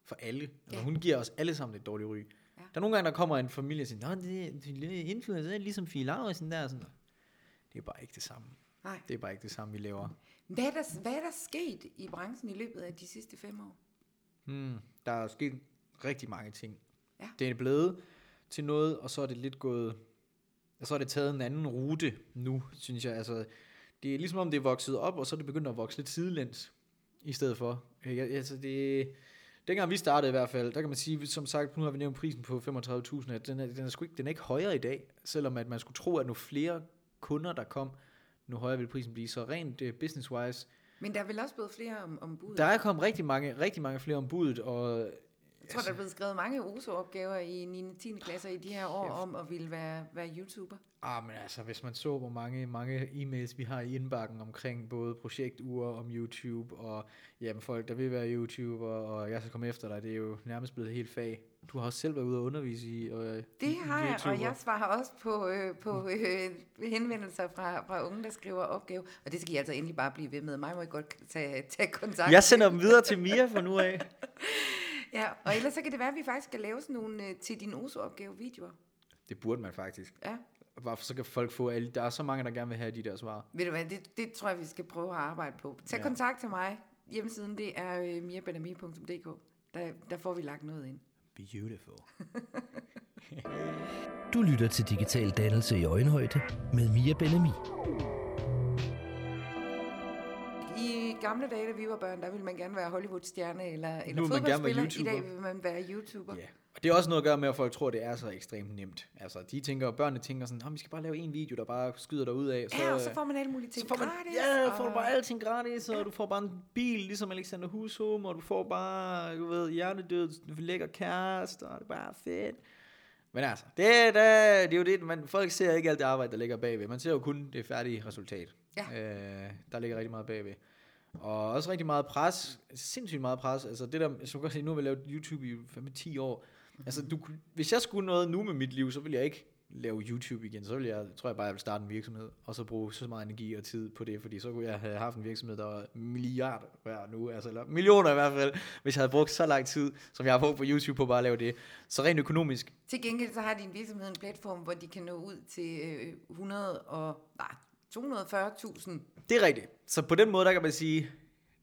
for alle. Altså, Ja. Hun giver os alle sammen et dårligt ry. Ja. Der er nogle gange, der kommer en familie og siger, Nå, det, det er influencer, det er ligesom Fie Laversen der. Sådan. Det er bare ikke det samme. Nej. Det er bare ikke det samme, vi laver. Hvad er, der, hvad er der sket i branchen i løbet af de sidste fem år? Hmm, der er sket rigtig mange ting. Ja. Det er blevet til noget, og så er det lidt gået... Og så er det taget en anden rute nu, synes jeg. Altså, det er ligesom om det er vokset op, og så er det begyndt at vokse lidt sidelæns i stedet for. Jeg, altså det, dengang vi startede i hvert fald, der kan man sige, som sagt, nu har vi nævnt prisen på 35.000, at den er, den, er sgu ikke, den er ikke højere i dag, selvom at man skulle tro, at nu flere kunder, der kom, nu højere vil prisen blive. Så rent uh, business-wise, Men der er vel også blevet flere om, om budet? der er kommet rigtig mange, rigtig mange flere ombuddet, og Jeg tror, der er blevet skrevet mange OSO-opgaver i 9. og 10. klasser i de her år om at ville være, være YouTuber. Ah, men altså, hvis man så, hvor mange, mange e-mails vi har i indbakken omkring både projektuger om YouTube, og jamen, folk, der vil være YouTuber, og jeg skal komme efter dig, det er jo nærmest blevet et helt fag. Du har også selv været ude og undervise i øh, Det har jeg, og jeg svarer også på, øh, på øh, henvendelser fra, fra unge, der skriver opgave. Og det skal I altså endelig bare blive ved med. Mig må I godt tage, tage kontakt. Jeg sender dem videre til Mia fra nu af. [LAUGHS] Ja, og ellers så kan det være, at vi faktisk skal lave sådan nogle øh, til din OSO-opgave-videoer. Det burde man faktisk. Ja. Bare så kan folk få alle, der er så mange, der gerne vil have de der svar. Ved du hvad, det, det tror jeg, vi skal prøve at arbejde på. Tag Ja. ja. kontakt til mig. Hjemmesiden, det er øh, miabenami.dk. Der, der får vi lagt noget ind. Beautiful. [LAUGHS] Du lytter til Digital Dannelse i Øjenhøjde med Mia Benami. Gamle dage, da vi var børn, der ville man gerne være Hollywood-stjerne eller, eller fodboldspiller. I dag vil man være YouTuber. Ja. Og det er også noget at gøre med, at folk tror, at det er så ekstremt nemt. Altså, de tænker, børnene tænker sådan, "Nå, vi skal bare lave en video, der bare skyder dig ud af. Ja, og så får man alle mulige ting så får man, gratis. ja, og- får du bare alting gratis, og du får bare en bil, ligesom Alexander Husum, og du får bare, du ved, hjernedød, lækker kæreste, og det er bare fedt. Men altså, det, det, det er jo det, man, folk ser ikke alt det arbejde, der ligger bagved. Man ser jo kun det færdige resultat. Ja. Øh, der ligger rigtig meget bagved. Og også rigtig meget pres, sindssygt meget pres. Altså det der, som du kan se, nu har vi lavet YouTube i 5 10 år. Altså du, hvis jeg skulle noget nu med mit liv, så ville jeg ikke lave YouTube igen. Så ville jeg, tror jeg bare, jeg ville starte en virksomhed, og så bruge så meget energi og tid på det, fordi så kunne jeg have haft en virksomhed, der var milliarder hver nu, altså, eller millioner i hvert fald, hvis jeg havde brugt så lang tid, som jeg har brugt på YouTube på bare at lave det. Så rent økonomisk, Til gengæld så har din virksomhed en platform, hvor de kan nå ud til øh, 100 og, nej, 240.000. Det er rigtigt. Så på den måde, der kan man sige,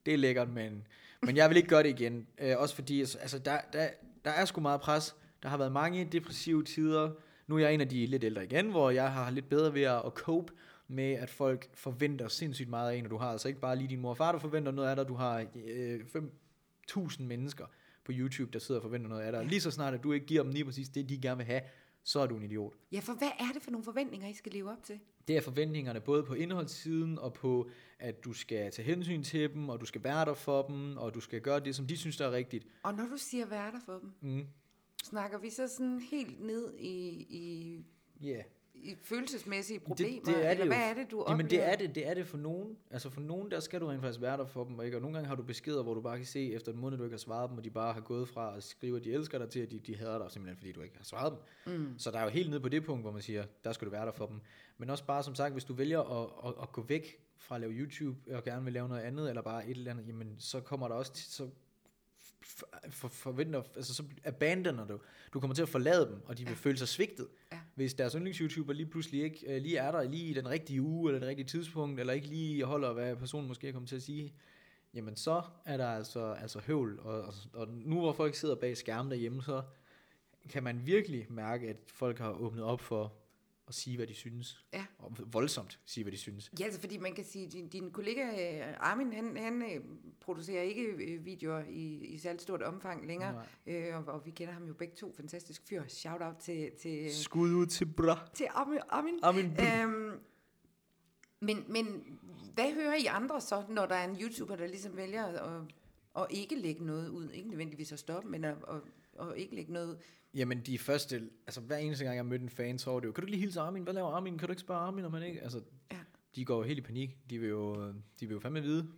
det er lækkert, men, men jeg vil ikke gøre det igen. Øh, også fordi, altså, der, der, der er sgu meget pres. Der har været mange depressive tider. Nu er jeg en af de lidt ældre igen, hvor jeg har lidt bedre ved at cope med, at folk forventer sindssygt meget af en, og du har altså ikke bare lige din mor og far, der forventer noget af dig, du har øh, 5.000 mennesker på YouTube, der sidder og forventer noget af dig. Lige så snart, at du ikke giver dem lige præcis det, de gerne vil have, så er du en idiot. Ja, for hvad er det for nogle forventninger, I skal leve op til? Det er forventningerne både på indholdssiden og på, at du skal tage hensyn til dem, og du skal være der for dem, og du skal gøre det, som de synes, der er rigtigt. Og når du siger være der for dem, Mm. snakker vi så sådan helt ned i, i, Yeah. i følelsesmæssige problemer? det er det eller jo. hvad er det, du oplever? Jamen det er det, det er det for nogen. Altså for nogen, der skal du rent faktisk være der for dem, og, ikke? og nogle gange har du beskeder, hvor du bare kan se, efter en måned, du ikke har svaret dem, og de bare har gået fra at skrive, at de elsker dig, til at de, de hader dig, simpelthen fordi du ikke har svaret dem. Mm. Så der er jo helt nede på det punkt, hvor man siger, der skal du være der for dem. Men også bare som sagt, hvis du vælger at, at, at gå væk fra at lave YouTube, og gerne vil lave noget andet, eller bare et eller andet, jamen så kommer der også, så for, forventer, altså så abandoner du. Du kommer til at forlade dem, og de vil Ja. føle sig svigtet. Ja. Hvis deres yndlings-YouTuber lige pludselig ikke øh, lige er der lige i den rigtige uge, eller det rigtige tidspunkt, eller ikke lige holder, hvad personen måske er kommet til at sige, jamen så er der altså, altså høvl. Og, og, og nu hvor folk sidder bag skærmen derhjemme, så kan man virkelig mærke, at folk har åbnet op for at sige, hvad de synes. Ja. Og voldsomt sige, hvad de synes. Ja, altså fordi man kan sige, din, din kollega øh, Armin, han, han øh, producerer ikke øh, videoer i, i særligt stort omfang længere, øh, og, og vi kender ham jo begge to, fantastisk fyr. Shout out til, til, Skud ud til bra. til Armin. Armin. Amin. Øhm, men, men hvad hører I andre så, når der er en YouTuber, der ligesom vælger at, at ikke lægge noget ud? Ikke nødvendigvis at stoppe, men at, at, at ikke lægge noget. Jamen de første, altså hver eneste gang jeg mødte en fan, så var det jo, kan du ikke lige hilse Armin? Hvad laver Armin? Kan du ikke spørge Armin, om han ikke? Altså, Ja. de går jo helt i panik. De vil jo, de vil jo fandme vide.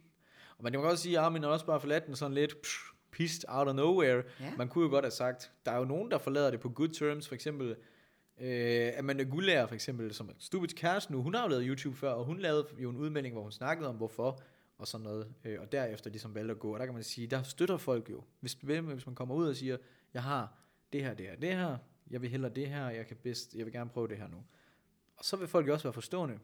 Og man kan godt sige, at Armin har også bare forladt den sådan lidt psh, pissed out of nowhere. Ja. Man kunne jo godt have sagt, der er jo nogen, der forlader det på good terms, for eksempel øh, Amanda Gullager, for eksempel, som er Stupids kæreste nu, hun har jo lavet YouTube før, og hun lavede jo en udmelding, hvor hun snakkede om, hvorfor, og sådan noget, øh, og derefter ligesom valgte at gå, og der kan man sige, der støtter folk jo, hvis, hvis man kommer ud og siger, jeg har det her, det her, det her, jeg vil hellere det her, jeg kan bedst, jeg vil gerne prøve det her nu. Og så vil folk jo også være forstående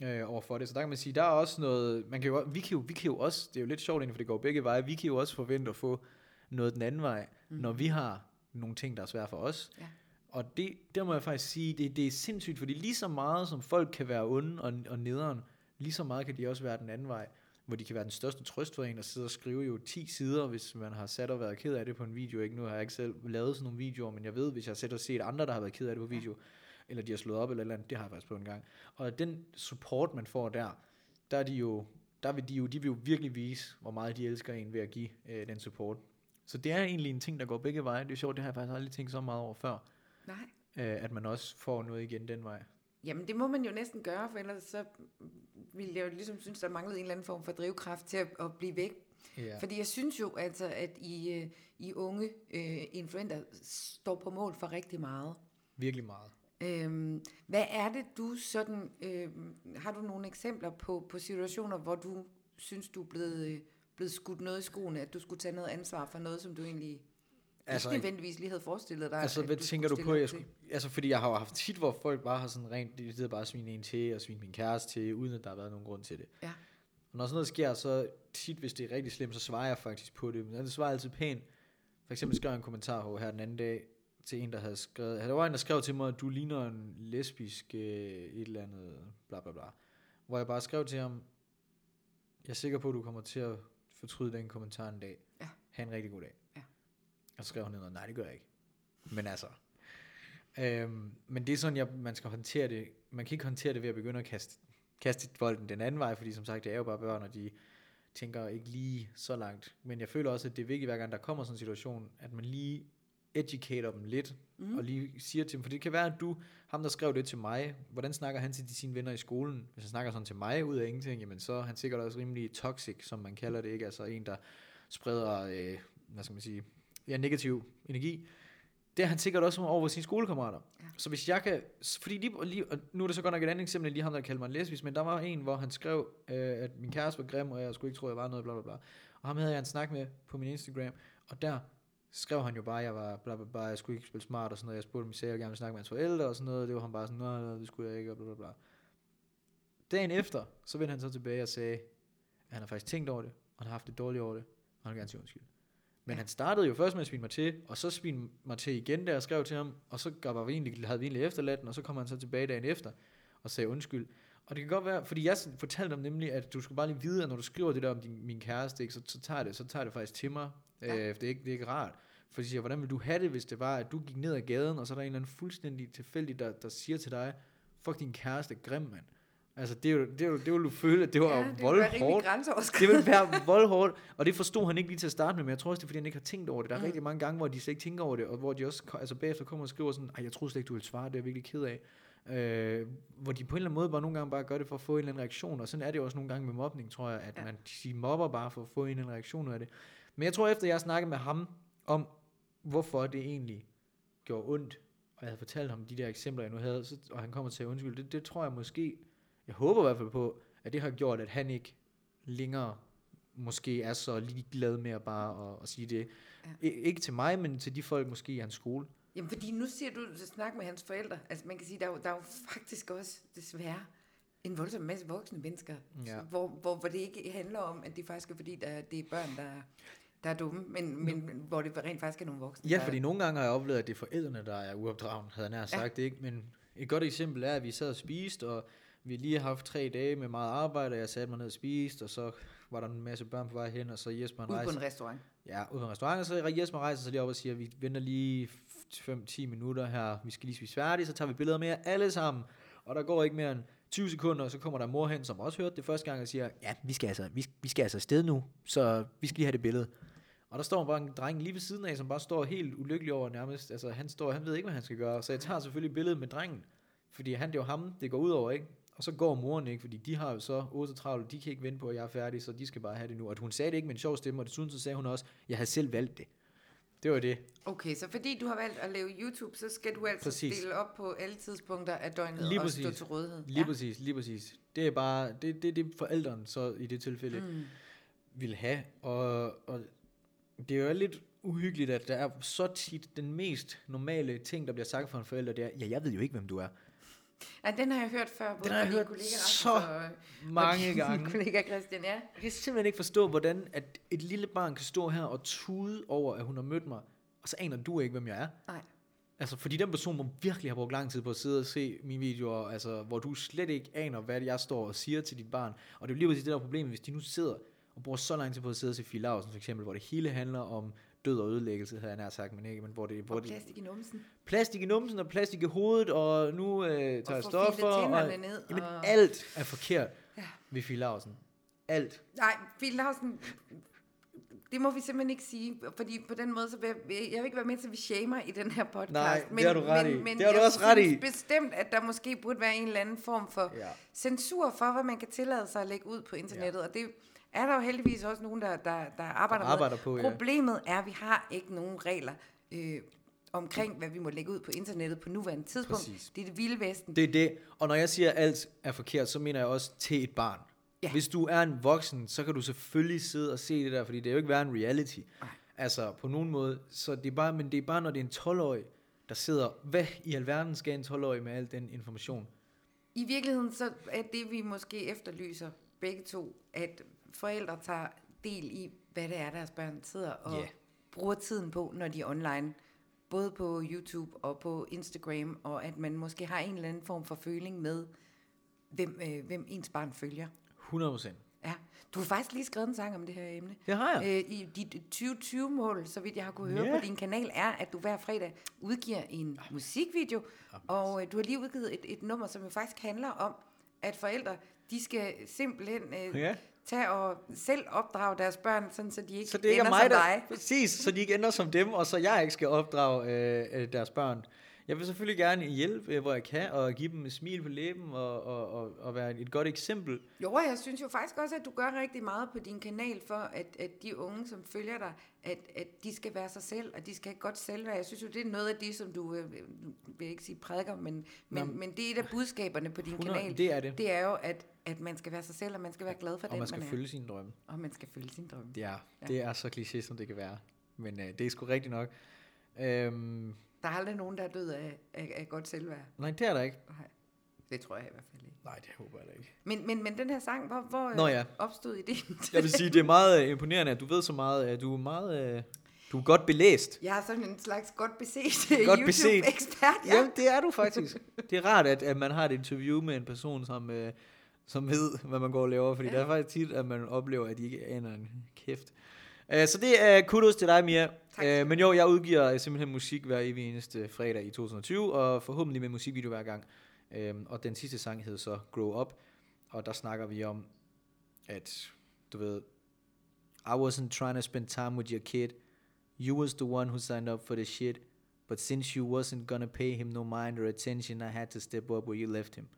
ja. øh, overfor det. Så der kan man sige, der er også noget, man kan jo, vi, kan jo, vi kan jo også, det er jo lidt sjovt egentlig, for det går begge veje, vi kan jo også forvente at få noget den anden vej, mm. når vi har nogle ting, der er svære for os. Ja. Og det, der må jeg faktisk sige, det, det er sindssygt, fordi lige så meget som folk kan være onde og, og nederen, lige så meget kan de også være den anden vej, hvor de kan være den største trøst for en, og sidde og skrive jo 10 sider, hvis man har sat og været ked af det på en video. Ikke? Nu har jeg ikke selv lavet sådan nogle videoer, men jeg ved, hvis jeg har set og set andre, der har været ked af det på video, eller de har slået op eller eller andet, det har jeg faktisk på en gang. Og den support, man får der, der er de jo, der vil de jo, de vil jo virkelig vise, hvor meget de elsker en ved at give øh, den support. Så det er egentlig en ting, der går begge veje. Det er sjovt, det har jeg faktisk aldrig tænkt så meget over før, Nej. øh, at man også får noget igen den vej. Jamen, det må man jo næsten gøre, for ellers så ville jeg jo ligesom synes, der manglede en eller anden form for drivkraft til at, at blive væk. Ja. Fordi jeg synes jo altså, at I, øh, I unge øh, influenter står på mål for rigtig meget. Virkelig meget. Øhm, hvad er det, du sådan... Øh, har du nogle eksempler på, på situationer, hvor du synes, du er blevet, øh, blevet skudt noget i skoene, at du skulle tage noget ansvar for noget, som du egentlig altså, ikke nødvendigvis lige havde forestillet dig? Altså, hvad du tænker du på? Jeg skulle, altså, fordi jeg har jo haft tit, hvor folk bare har sådan rent, de sidder bare og svine en til, og svine min kæreste til, uden at der har været nogen grund til det. Ja. Og når sådan noget sker, så tit, hvis det er rigtig slemt, så svarer jeg faktisk på det. Men jeg svarer altid pænt. For eksempel skrev jeg en kommentar på her den anden dag, til en, der havde skrevet, der var en, der skrev til mig, at du ligner en lesbisk øh, et eller andet, bla bla bla. Hvor jeg bare skrev til ham, jeg er sikker på, at du kommer til at fortryde den kommentar en dag. Ja. Ha' en rigtig god dag. Og så skrev hun noget, nej det gør jeg ikke. Men altså, øhm, men det er sådan, jeg, man skal håndtere det. Man kan ikke håndtere det ved at begynde at kaste, kaste bolden den anden vej, fordi som sagt, det er jo bare børn, og de tænker ikke lige så langt. Men jeg føler også, at det er vigtigt, hver gang der kommer sådan en situation, at man lige educater dem lidt, mm. og lige siger til dem, for det kan være, at du, ham der skrev det til mig, hvordan snakker han til de sine venner i skolen? Hvis han snakker sådan til mig ud af ingenting, jamen så er han sikkert også rimelig toxic, som man kalder det, ikke? Altså en, der spreder, øh, hvad skal man sige, ja, negativ energi. Det er han sikkert også over sine skolekammerater. Ja. Så hvis jeg kan, fordi lige, lige, og nu er det så godt nok et andet eksempel, lige ham der kaldte mig en lesbisk, men der var en, hvor han skrev, øh, at min kæreste var grim, og jeg skulle ikke tro, jeg var noget, bla bla bla. Og ham havde jeg en snak med på min Instagram, og der skrev han jo bare, at jeg var bla bla bla, jeg skulle ikke spille smart og sådan noget. Jeg spurgte, om jeg at gerne ville snakke med hans forældre og sådan noget. Det var han bare sådan, nej, det skulle jeg ikke, og bla bla bla. Dagen efter, så vendte han så tilbage og sagde, at han har faktisk tænkt over det, og han har haft det dårligt over det, og han vil gerne sige undskyld. Men han startede jo først med at svine mig til, og så svine mig til igen, da jeg skrev til ham, og så gav vi egentlig, havde vi egentlig efterladt den, og så kom han så tilbage dagen efter og sagde undskyld. Og det kan godt være, fordi jeg fortalte ham nemlig, at du skulle bare lige vide, at når du skriver det der om din, min kæreste, ikke, så, så, tager det, så tager det faktisk til mig. Ja. Øh, det, er ikke, det er ikke rart. For de siger, hvordan vil du have det, hvis det var, at du gik ned ad gaden, og så er der en eller anden fuldstændig tilfældig, der, der siger til dig, fuck din kæreste, grim mand. Altså, det, er jo, det, er jo, det vil du føle, at det var Ja, det ville voldhårdt. Det grænseoverskridende. vil være voldhårdt, og det forstod han ikke lige til at starte med, men jeg tror også, det er, fordi han ikke har tænkt over det. Der er Mm. rigtig mange gange, hvor de slet ikke tænker over det, og hvor de også altså bagefter kommer og skriver sådan, Ej, jeg troede slet ikke, du ville svare, det er jeg virkelig ked af. Øh, hvor de på en eller anden måde bare nogle gange bare gør det for at få en eller anden reaktion, og sådan er det også nogle gange med mobning, tror jeg, at Ja. man de mobber bare for at få en eller anden reaktion af det. Men jeg tror, efter jeg har snakket med ham om, hvorfor det egentlig gjorde ondt, og jeg havde fortalt ham de der eksempler, jeg nu havde, så, og han kommer til at undskylde, det, det tror jeg måske, jeg håber i hvert fald på, at det har gjort, at han ikke længere måske er så ligeglad med at bare at, at sige det. Ja. Ikke til mig, men til de folk måske i hans skole. Jamen, fordi nu siger du, at snak med hans forældre. Altså, man kan sige, der er jo, der er jo faktisk også, desværre, en voldsom masse voksne mennesker, Ja. hvor, hvor, hvor det ikke handler om, at det faktisk er fordi, der, det er børn, der, der er dumme, men, men hvor det rent faktisk er nogle voksne, Ja, der, fordi nogle gange har jeg oplevet, at det er forældrene, der er uopdragen, havde jeg nær sagt ja. ikke. Men et godt eksempel er, at vi sad og spiste, og vi lige har haft tre dage med meget arbejde, og jeg satte mig ned og spiste, og så var der en masse børn på vej hen, og så Jesper han ude på rejser. en restaurant. Ja, ude på en restaurant, og så Jesper rejser sig lige op og siger, vi venter lige 5-10 minutter her, vi skal lige spise færdigt, så tager vi billeder med jer alle sammen. Og der går ikke mere end 20 sekunder, og så kommer der mor hen, som også hørte det første gang, og siger, ja, vi skal altså, vi, vi skal altså afsted nu, så vi skal lige have det billede. Og der står bare en dreng lige ved siden af, som bare står helt ulykkelig over nærmest. Altså han står, han ved ikke, hvad han skal gøre. Så jeg tager selvfølgelig billedet med drengen. Fordi han, det er jo ham, det går ud over, ikke? Og så går moren ikke, fordi de har jo så 8 travlt, de kan ikke vente på, at jeg er færdig, så de skal bare have det nu. Og hun sagde det ikke med en sjov stemme, og desuden så sagde hun også, jeg havde selv valgt det. Det var det. Okay, så fordi du har valgt at lave YouTube, så skal du altså Præcis. stille op på alle tidspunkter af døgnet Lige og stå til rådighed. Lige ja. præcis, lige præcis. Det er bare, det, det, det forældrene så i det tilfælde mm. vil have. Og, og det er jo lidt uhyggeligt, at der er så tit den mest normale ting, der bliver sagt fra en forælder, det er, ja, jeg ved jo ikke, hvem du er. Ja, den har jeg hørt før, både Den har jeg hørt kollega så og, Mange og gange. kollega Christian, ja. Jeg kan simpelthen ikke forstå, hvordan at et lille barn kan stå her og tude over, at hun har mødt mig, og så aner du ikke, hvem jeg er. Nej. Altså, fordi den person må virkelig have brugt lang tid på at sidde og se mine videoer, altså, hvor du slet ikke aner, hvad jeg står og siger til dit barn. Og det er jo lige præcis det der problem, hvis de nu sidder og bruger så lang tid på at sidde og se Fie Lausen, for eksempel, hvor det hele handler om død og ødelæggelse, havde jeg nær sagt, men ikke, men hvor det, hvor Og det, plastik i numsen. plastik i numsen og plastik i hovedet, og nu øh, tager jeg få stoffer. Og, ned, jamen, og- alt er forkert Ja. ved Fie. Alt. Nej, Fie det må vi simpelthen ikke sige, fordi på den måde, så vil jeg, jeg vil ikke være med til, at vi shamer i den her podcast. Nej, det har du ret i. Men Det har du jeg også ret i. bestemt, at der måske burde være en eller anden form for Ja. censur for, hvad man kan tillade sig at lægge ud på internettet. Ja. Og det er der jo heldigvis også nogen, der, der, der arbejder, Der arbejder med. på, ja. Problemet er, at vi har ikke nogen regler øh, omkring, hvad vi må lægge ud på internettet på nuværende tidspunkt. Præcis. Det er det vilde vesten. Det er det. Og når jeg siger, at alt er forkert, så mener jeg også til et barn. Ja. Hvis du er en voksen, så kan du selvfølgelig sidde og se det der, fordi det er jo ikke være en reality. Nej. Altså, på nogen måde. Så det er bare, men det er bare, når det er en 12-årig, der sidder, hvad i alverden skal en 12-årig med al den information? I virkeligheden så er det, vi måske efterlyser begge to, at forældre tager del i, hvad det er, deres børn sidder og yeah. bruger tiden på, når de er online. Både på YouTube og på Instagram, og at man måske har en eller anden form for føling med, hvem, øh, hvem ens barn følger. 100 procent. Ja. Du har faktisk lige skrevet en sang om det her emne. Det har jeg. Øh, I dit 2020-mål, så vidt jeg har kunne høre Ja. på din kanal, er, at du hver fredag udgiver en musikvideo, og øh, du har lige udgivet et, et nummer, som jo faktisk handler om, at forældre, de skal simpelthen øh, Ja. Tage og selv opdrage deres børn, sådan, så de ikke Så det ikke er ender mig, som der... dig. Præcis, så de ikke ender som dem, og så jeg ikke skal opdrage øh, øh, deres børn. Jeg vil selvfølgelig gerne hjælpe, øh, hvor jeg kan, og give dem et smil på læben, og, og, og, og være et godt eksempel. Jo, og jeg synes jo faktisk også, at du gør rigtig meget på din kanal for, at, at de unge, som følger dig, at, at de skal være sig selv, og de skal have godt selvværd. Jeg synes jo, det er noget af det, som du, øh, vil ikke sige prædiker, men, men, Nå. men det er et af budskaberne på din 100, kanal. det er det. Det er jo, at, at man skal være sig selv, og man skal være glad for Og den, man skal man er. følge sine drømme. Og man skal følge sin drøm. Ja, det er så kliché, som det kan være. Men øh, det er sgu rigtigt nok. Øhm, Der er aldrig nogen, der er død af, af, af godt selvværd. nej, det er der ikke. Nej, det tror jeg i hvert fald ikke. Nej, det håber jeg da ikke. Men, men, men den her sang, hvor, hvor øh, Nå ja. opstod ideen til Jeg vil sige, det er meget øh, imponerende, at du ved så meget. At du er meget... Øh, du er godt belæst. Jeg er sådan en slags godt beset [LAUGHS] Godt. YouTube-ekspert. Ja. Jamen, det er du faktisk. [LAUGHS] Det er rart, at, at man har et interview med en person, som, øh, som ved, hvad man går og laver. Fordi. Ja. der er faktisk tit, at man oplever, at de ikke aner en kæft. Uh, så det er kudos til dig, Mia. Tak. Uh, men jo, jeg udgiver simpelthen musik hver evig eneste fredag i 2020, og forhåbentlig med musikvideo hver gang. Um, og den sidste sang hed så Grow Up, og der snakker vi om, at du ved, I wasn't trying to spend time with your kid. You was the one who signed up for the shit. But since you wasn't gonna pay him no mind or attention, I had to step up where you left him.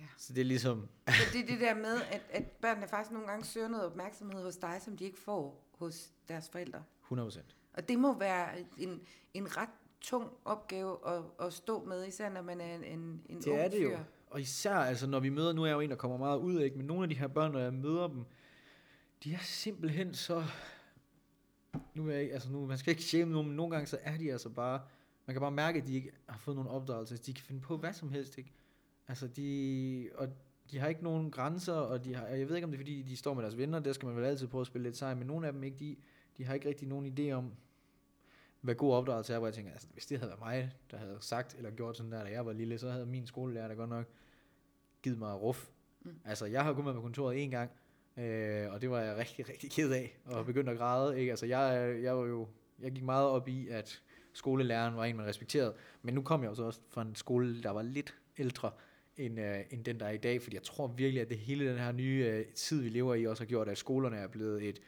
Ja. Så det er ligesom, Så det er det der med, at, at børnene faktisk nogle gange søger noget opmærksomhed hos dig, som de ikke får hos deres forældre. 100%. Og det må være en, en ret tung opgave at, at stå med, især når man er en, en, Det ung er det jo. fyr. Og især, altså når vi møder, nu er jeg jo en, der kommer meget ud, ikke? men nogle af de her børn, når jeg møder dem, de er simpelthen så, nu er jeg, ikke- altså nu, man skal ikke shame nogen, men nogle gange så er de altså bare, man kan bare mærke, at de ikke har fået nogen opdragelse, de kan finde på hvad som helst, ikke? Altså de, og de har ikke nogen grænser, og de har, jeg ved ikke om det er fordi, de står med deres venner, der skal man vel altid prøve at spille lidt sej, men nogle af dem ikke, de, de har ikke rigtig nogen idé om, hvad god opdragelse er, hvor jeg tænker, altså, hvis det havde været mig, der havde sagt eller gjort sådan der, da jeg var lille, så havde min skolelærer da godt nok givet mig ruf. Mm. Altså, jeg har kun været på kontoret en gang, øh, og det var jeg rigtig, rigtig ked af, og begyndte at græde, ikke? Altså, jeg, jeg var jo, jeg gik meget op i, at skolelæreren var en, man respekterede, men nu kom jeg jo så også fra en skole, der var lidt ældre, end, øh, end den, der er i dag, fordi jeg tror virkelig, at det hele den her nye øh, tid, vi lever i, også har gjort, at skolerne er blevet et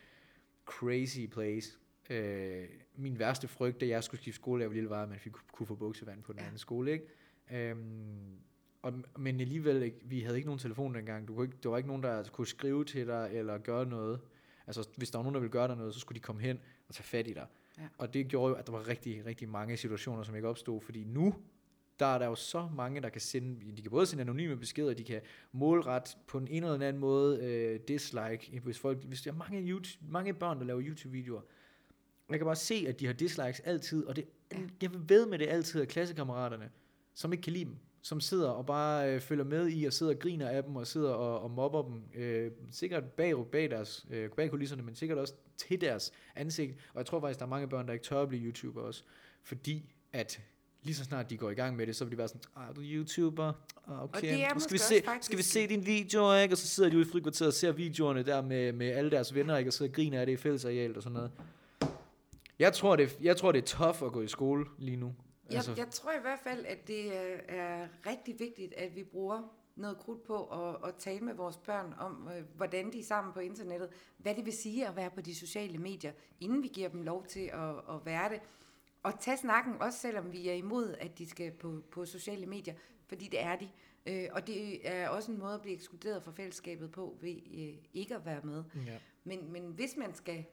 crazy place. Øh, min værste frygt, da jeg skulle skifte skole, da jeg var lille, var, at man fik, kunne få buksevand på den Ja. ja. anden skole, ikke? Øhm, og, men alligevel, ikke, vi havde ikke nogen telefon dengang. Du kunne ikke, der var ikke nogen, der kunne skrive til dig, eller gøre noget. Altså, hvis der var nogen, der ville gøre dig noget, så skulle de komme hen og tage fat i dig. Ja. Og det gjorde jo, at der var rigtig, rigtig mange situationer, som ikke opstod, fordi nu, der er der jo så mange, der kan sende, de kan både sende anonyme beskeder, de kan målret på en eller anden måde øh, dislike, hvis, folk, hvis der er mange, YouTube, mange børn, der laver YouTube-videoer, jeg kan bare se, at de har dislikes altid, og det, jeg ved med det altid af klassekammeraterne, som ikke kan lide dem, som sidder og bare øh, følger med i, og sidder og griner af dem, og sidder og, og mobber dem, øh, sikkert bag, bag, deres, øh, bag kulisserne, men sikkert også til deres ansigt, og jeg tror faktisk, der er mange børn, der ikke tør at blive YouTuber også, fordi at lige så snart de går i gang med det, så vil de være sådan, ah, er du YouTuber? Ah, okay. det er skal, vi se, faktisk- skal vi se dine videoer, ikke? Og så sidder de ude i frikvarteret og ser videoerne der med, med alle deres venner, ikke? Og så griner af det i fællesarealet og sådan noget. Jeg tror, det, jeg tror, det er tough at gå i skole lige nu. Jeg, jeg tror i hvert fald, at det er, er rigtig vigtigt, at vi bruger noget krudt på at, at tale med vores børn om, øh, hvordan de er sammen på internettet, hvad det vil sige at være på de sociale medier, inden vi giver dem lov til at, at være det. Og tage snakken, også selvom vi er imod, at de skal på, på sociale medier, fordi det er de. Øh, og det er også en måde at blive ekskluderet fra fællesskabet på ved øh, ikke at være med. Ja. Men, men hvis man skal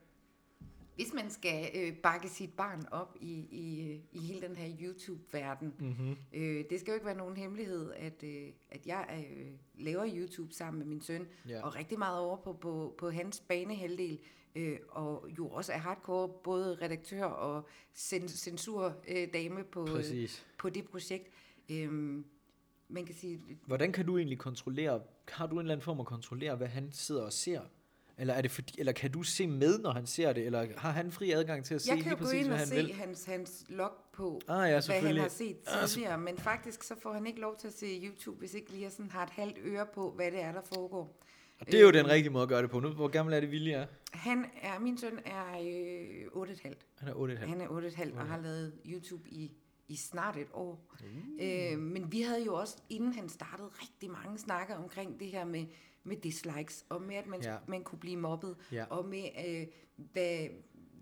hvis man skal øh, bakke sit barn op i, i, øh, i hele den her YouTube-verden, Mm-hmm. øh, det skal jo ikke være nogen hemmelighed, at, øh, at jeg øh, laver YouTube sammen med min søn, Ja. og rigtig meget over på, på, på hans banehalvdel, øh, og jo også er hardcore, både redaktør og cen- censurdame øh, dame på, øh, Præcis. på det projekt. Øhm, man kan sige, Hvordan kan du egentlig kontrollere, har du en eller anden form at kontrollere, hvad han sidder og ser? Eller, er det fordi, eller kan du se med, når han ser det? Eller har han fri adgang til at se jeg lige kan jo gå præcis, ind hvad og han se vil? hans, hans log på, Ah ja, hvad han har set Ah, så- tidligere, men faktisk så får han ikke lov til at se YouTube, hvis ikke lige jeg sådan har et halvt øre på, hvad det er, der foregår. Og det er jo Øhm, den rigtige måde at gøre det på. Nu, hvor gammel er det, Vilje er? Han er, min søn er øh, 8,5. Han er 8,5. Han er 8,5 og har lavet YouTube i, i snart et år. Mm. Øh, men vi havde jo også, inden han startede, rigtig mange snakker omkring det her med, med dislikes, og med at man, Ja. man kunne blive mobbet, Ja. og med øh, hvad,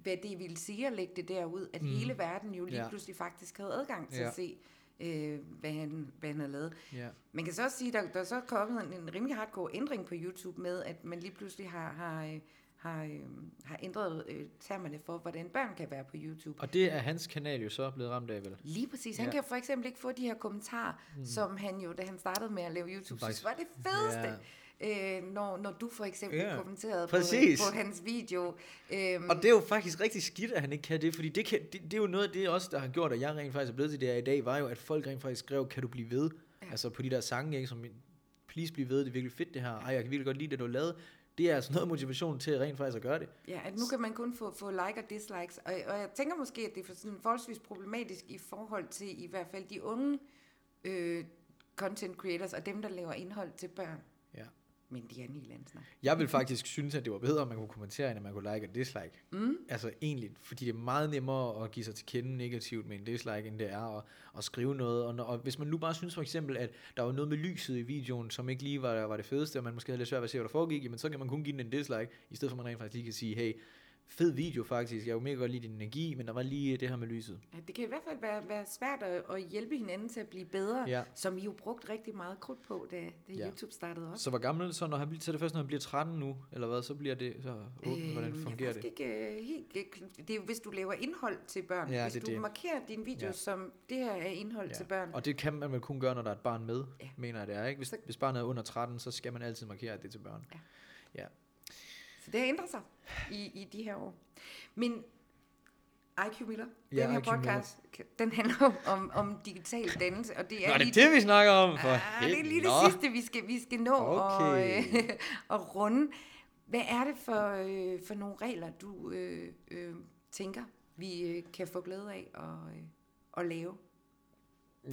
hvad det ville sige at lægge det derud, at mm. hele verden jo lige ja. pludselig faktisk havde adgang til Ja. at se, øh, hvad, han, hvad han havde lavet. Ja. Man kan så også sige, der, der er så kommet en, en rimelig hardcore ændring på YouTube med, at man lige pludselig har, har, øh, har, øh, har ændret øh, termerne for, hvordan børn kan være på YouTube. Og det er hans kanal jo så blevet ramt af, vel? Lige præcis. Han Ja. kan for eksempel ikke få de her kommentarer, mm. som han jo, da han startede med at lave YouTube, synes var det fedeste. Ja. Øh, når, når du for eksempel Ja, kommenterede på, præcis. på hans video. Øhm, Og det er jo faktisk rigtig skidt, at han ikke kan det, fordi det, kan, det, det er jo noget af det også, der har gjort, at jeg rent faktisk er blevet til det her i dag, var jo, at folk rent faktisk skrev, kan du blive ved? Ja. Altså på de der sange, ikke, som, please blive ved, det er virkelig fedt det her, ej, jeg kan virkelig godt lide det, du lavet. Det er altså noget motivation til rent faktisk at gøre det. Ja, at nu kan man kun få, få like og dislikes, og, og jeg tænker måske, at det er for sådan forholdsvis problematisk i forhold til i hvert fald de unge øh, content creators og dem, der laver indhold til børn. Men det er en helt anden snak. Jeg vil faktisk synes, at det var bedre, at man kunne kommentere, end at man kunne like og dislike. Mm. Altså egentlig, fordi det er meget nemmere at give sig til kende negativt med en dislike, end det er at, at skrive noget. Og, når, og hvis man nu bare synes for eksempel, at der var noget med lyset i videoen, som ikke lige var, var det fedeste, og man måske havde lidt svært ved at se, hvad der foregik, jamen så kan man kun give den en dislike, i stedet for at man rent faktisk lige kan sige, hey, fed video faktisk, jeg kunne mega godt lide din energi, men der var lige det her med lyset. Ja, det kan i hvert fald være, være svært at, at hjælpe hinanden til at blive bedre, Ja. som vi jo brugt rigtig meget krudt på, da, da Ja. YouTube startede også. Så hvor gammel så, når han bliver, så det først, når han bliver 13 nu, eller hvad, så bliver det så åbent, hvordan Øhm, fungerer det? ikke øh, helt, øh, det er jo, hvis du laver indhold til børn. Ja, hvis det du det. markerer din video Ja. ja. som, det her er indhold ja. til børn. Og det kan man vel kun gøre, når der er et barn med, Ja. mener jeg det er, ikke? Hvis, Så- hvis barnet er under 13, så skal man altid markere, det til børn. Så det har ændret sig i, i de her år. Men IQ Miller, Ja, den her IQ Miller. podcast, den handler jo om, om digital dannelse, og det er Nå, det lige er det, vi snakker om, for ah, det er lige det Nå. sidste, vi skal, vi skal nå Okay. og, øh, og runde. Hvad er det for, øh, for nogle regler, du øh, øh, tænker, vi øh, kan få glæde af at, øh, at lave?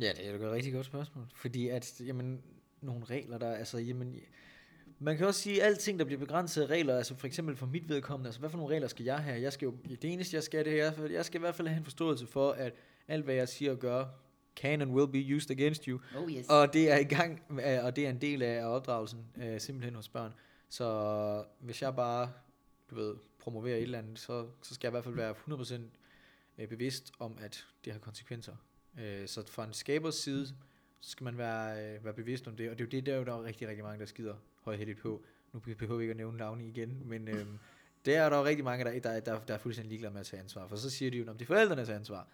Ja, det er jo et rigtig godt spørgsmål. Fordi at, jamen, nogle regler, der, altså, jamen, man kan også sige, at alting, der bliver begrænset af regler, altså for eksempel for mit vedkommende, altså hvad for nogle regler skal jeg have? Jeg skal jo, det eneste, jeg skal, det er, jeg skal i hvert fald have en forståelse for, at alt, hvad jeg siger og gør, can and will be used against you. Oh yes. Og det er i gang, med- og det er en del af opdragelsen, øh, simpelthen hos børn. Så hvis jeg bare, du ved, promoverer et eller andet, så, så skal jeg i hvert fald være 100% øh, bevidst om, at det har konsekvenser. Øh, så fra en skabers side, så skal man være, øh, være bevidst om det, og det er jo det, der, er jo, der er rigtig, rigtig mange, der skider højhældigt på. Nu behøver vi ikke at nævne navne igen, men [LAUGHS] øh, det er der jo rigtig mange, der, der, der, der er fuldstændig ligeglade med at tage ansvar. For så siger de jo, at det er forældrenes ansvar,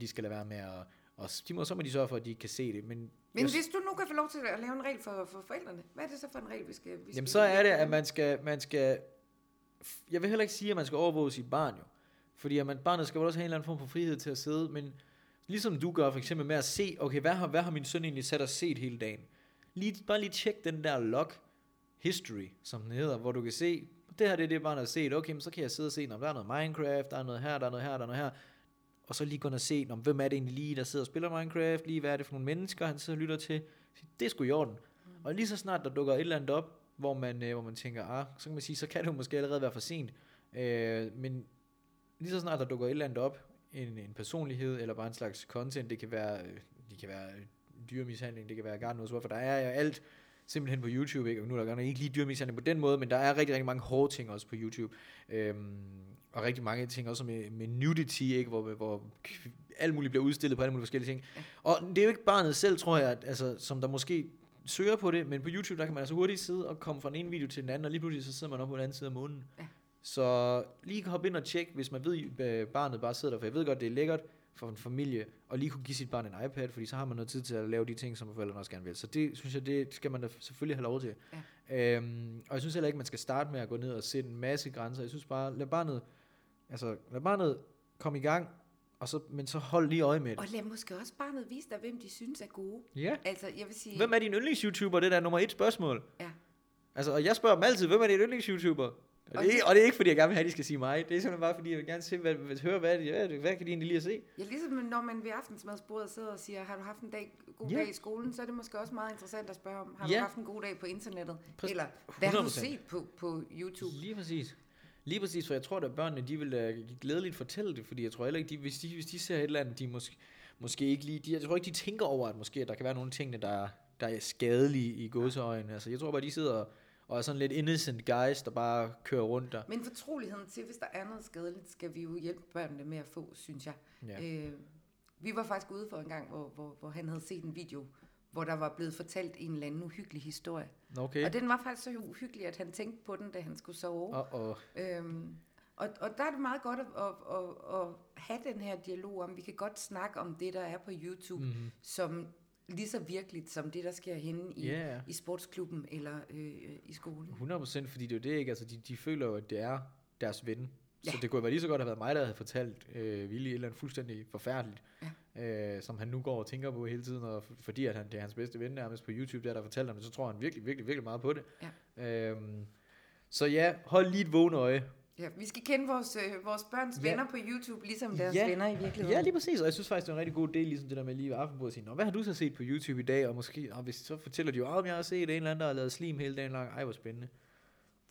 de skal lade være med at, og de må, så må de sørge for, at de ikke kan se det. Men, Men jeg- hvis du nu kan få lov til at lave en regel for, for forældrene, hvad er det så for en regel, vi skal... Vi Jamen skal så er det, at man skal, man skal, jeg vil heller ikke sige, at man skal overvåge sit barn jo. Fordi at man, barnet skal jo også have en eller anden form for frihed til at sidde, men ligesom du gør for eksempel med at se, okay, hvad har, hvad har min søn egentlig sat og set hele dagen? Lige, bare lige tjek den der log history, som den hedder, hvor du kan se, det her det er det, barnet har set, okay, men så kan jeg sidde og se, når der er noget Minecraft, der er noget her, der er noget her, der er noget her. og så lige gå og se, om, hvem er det egentlig lige, der sidder og spiller Minecraft, lige hvad er det for nogle mennesker, han sidder og lytter til. Det er sgu i orden. Mm. Og lige så snart der dukker et eller andet op, hvor man, øh, hvor man tænker, ah, så kan man sige, så kan det jo måske allerede være for sent. Øh, men lige så snart der dukker et eller andet op, en, en personlighed, eller bare en slags content, det kan være, øh, det kan være dyremishandling, det kan være garden for der er jo alt simpelthen på YouTube, ikke? og nu er der godt ikke lige dyrmishandling på den måde, men der er rigtig, rigtig mange hårde ting også på YouTube, øhm, og rigtig mange ting også med, med nudity, ikke? Hvor, hvor alt muligt bliver udstillet på alle mulige forskellige ting. Og det er jo ikke barnet selv, tror jeg, at, altså, som der måske søger på det, men på YouTube, der kan man altså hurtigt sidde og komme fra den ene video til den anden, og lige pludselig så sidder man op på den anden side af månen. Ja. Så lige hoppe ind og tjekke, hvis man ved, at barnet bare sidder der, for jeg ved godt, det er lækkert, for en familie, og lige kunne give sit barn en iPad, fordi så har man noget tid til at lave de ting, som forældrene også gerne vil. Så det synes jeg, det skal man da selvfølgelig have lov til. Ja. Øhm, og jeg synes heller ikke, man skal starte med at gå ned og sætte en masse grænser. Jeg synes bare, lad barnet, altså, lad barnet komme i gang, og så, men så hold lige øje med det. Og lad måske også barnet vise dig, hvem de synes er gode. Ja. Altså, jeg vil sige... Hvem er din yndlings-YouTuber? Det der er nummer et spørgsmål. Ja. Altså, og jeg spørger dem altid, hvem er din yndlings-YouTuber? Og, det, og det er ikke fordi, jeg gerne vil have, at de skal sige mig. Det er simpelthen bare fordi, jeg vil gerne se, hvad, hvad, høre, hvad, hvad, hvad, hvad kan de egentlig lige at se? Ja, ligesom når man ved aftensmadsbordet sidder og siger, har du haft en dag, god ja. dag i skolen, så er det måske også meget interessant at spørge om, har ja. du haft en god dag på internettet? Præ- Eller hvad 100%. har du set på, på YouTube? Lige præcis. Lige præcis, for jeg tror, at børnene, de vil uh, glædeligt fortælle det, fordi jeg tror heller ikke, de, hvis, de, hvis de ser et eller andet, de måske, måske ikke lige, de, jeg tror ikke, de tænker over, at måske at der kan være nogle ting, der, der er skadelige i godseøjne. Altså, jeg tror bare, de sidder og og er sådan lidt innocent guys, der bare kører rundt der. Men fortroligheden til, hvis der er noget skadeligt, skal vi jo hjælpe børnene med at få, synes jeg. Ja. Øh, vi var faktisk ude for en gang, hvor, hvor, hvor han havde set en video, hvor der var blevet fortalt en eller anden uhyggelig historie. Okay. Og den var faktisk så uhyggelig, at han tænkte på den, da han skulle sove. Uh-oh. Øhm, og, og der er det meget godt at, at, at, at have den her dialog om, vi kan godt snakke om det, der er på YouTube, mm-hmm. som lige så virkeligt som det, der sker henne i, yeah. i sportsklubben eller øh, i skolen. 100% fordi det er jo det ikke, altså de, de føler jo, at det er deres ven. Ja. Så det kunne være lige så godt have været mig, der havde fortalt øh, Willy et eller andet fuldstændig forfærdeligt, ja. øh, som han nu går og tænker på hele tiden, og fordi at han, det er hans bedste ven nærmest på YouTube, der der fortæller ham det, så tror han virkelig, virkelig, virkelig meget på det. Ja. Øhm, så ja, hold lige et vågen øje. Ja, vi skal kende vores, øh, vores børns ja. venner på YouTube, ligesom deres ja. venner i virkeligheden. Ja, lige præcis. Og jeg synes faktisk, det er en rigtig god del, ligesom det der med lige aftenbordet at sige, Nå, hvad har du så set på YouTube i dag? Og måske, og hvis så fortæller de jo, om jeg har set en eller anden, der har lavet slim hele dagen lang. Ej, hvor spændende.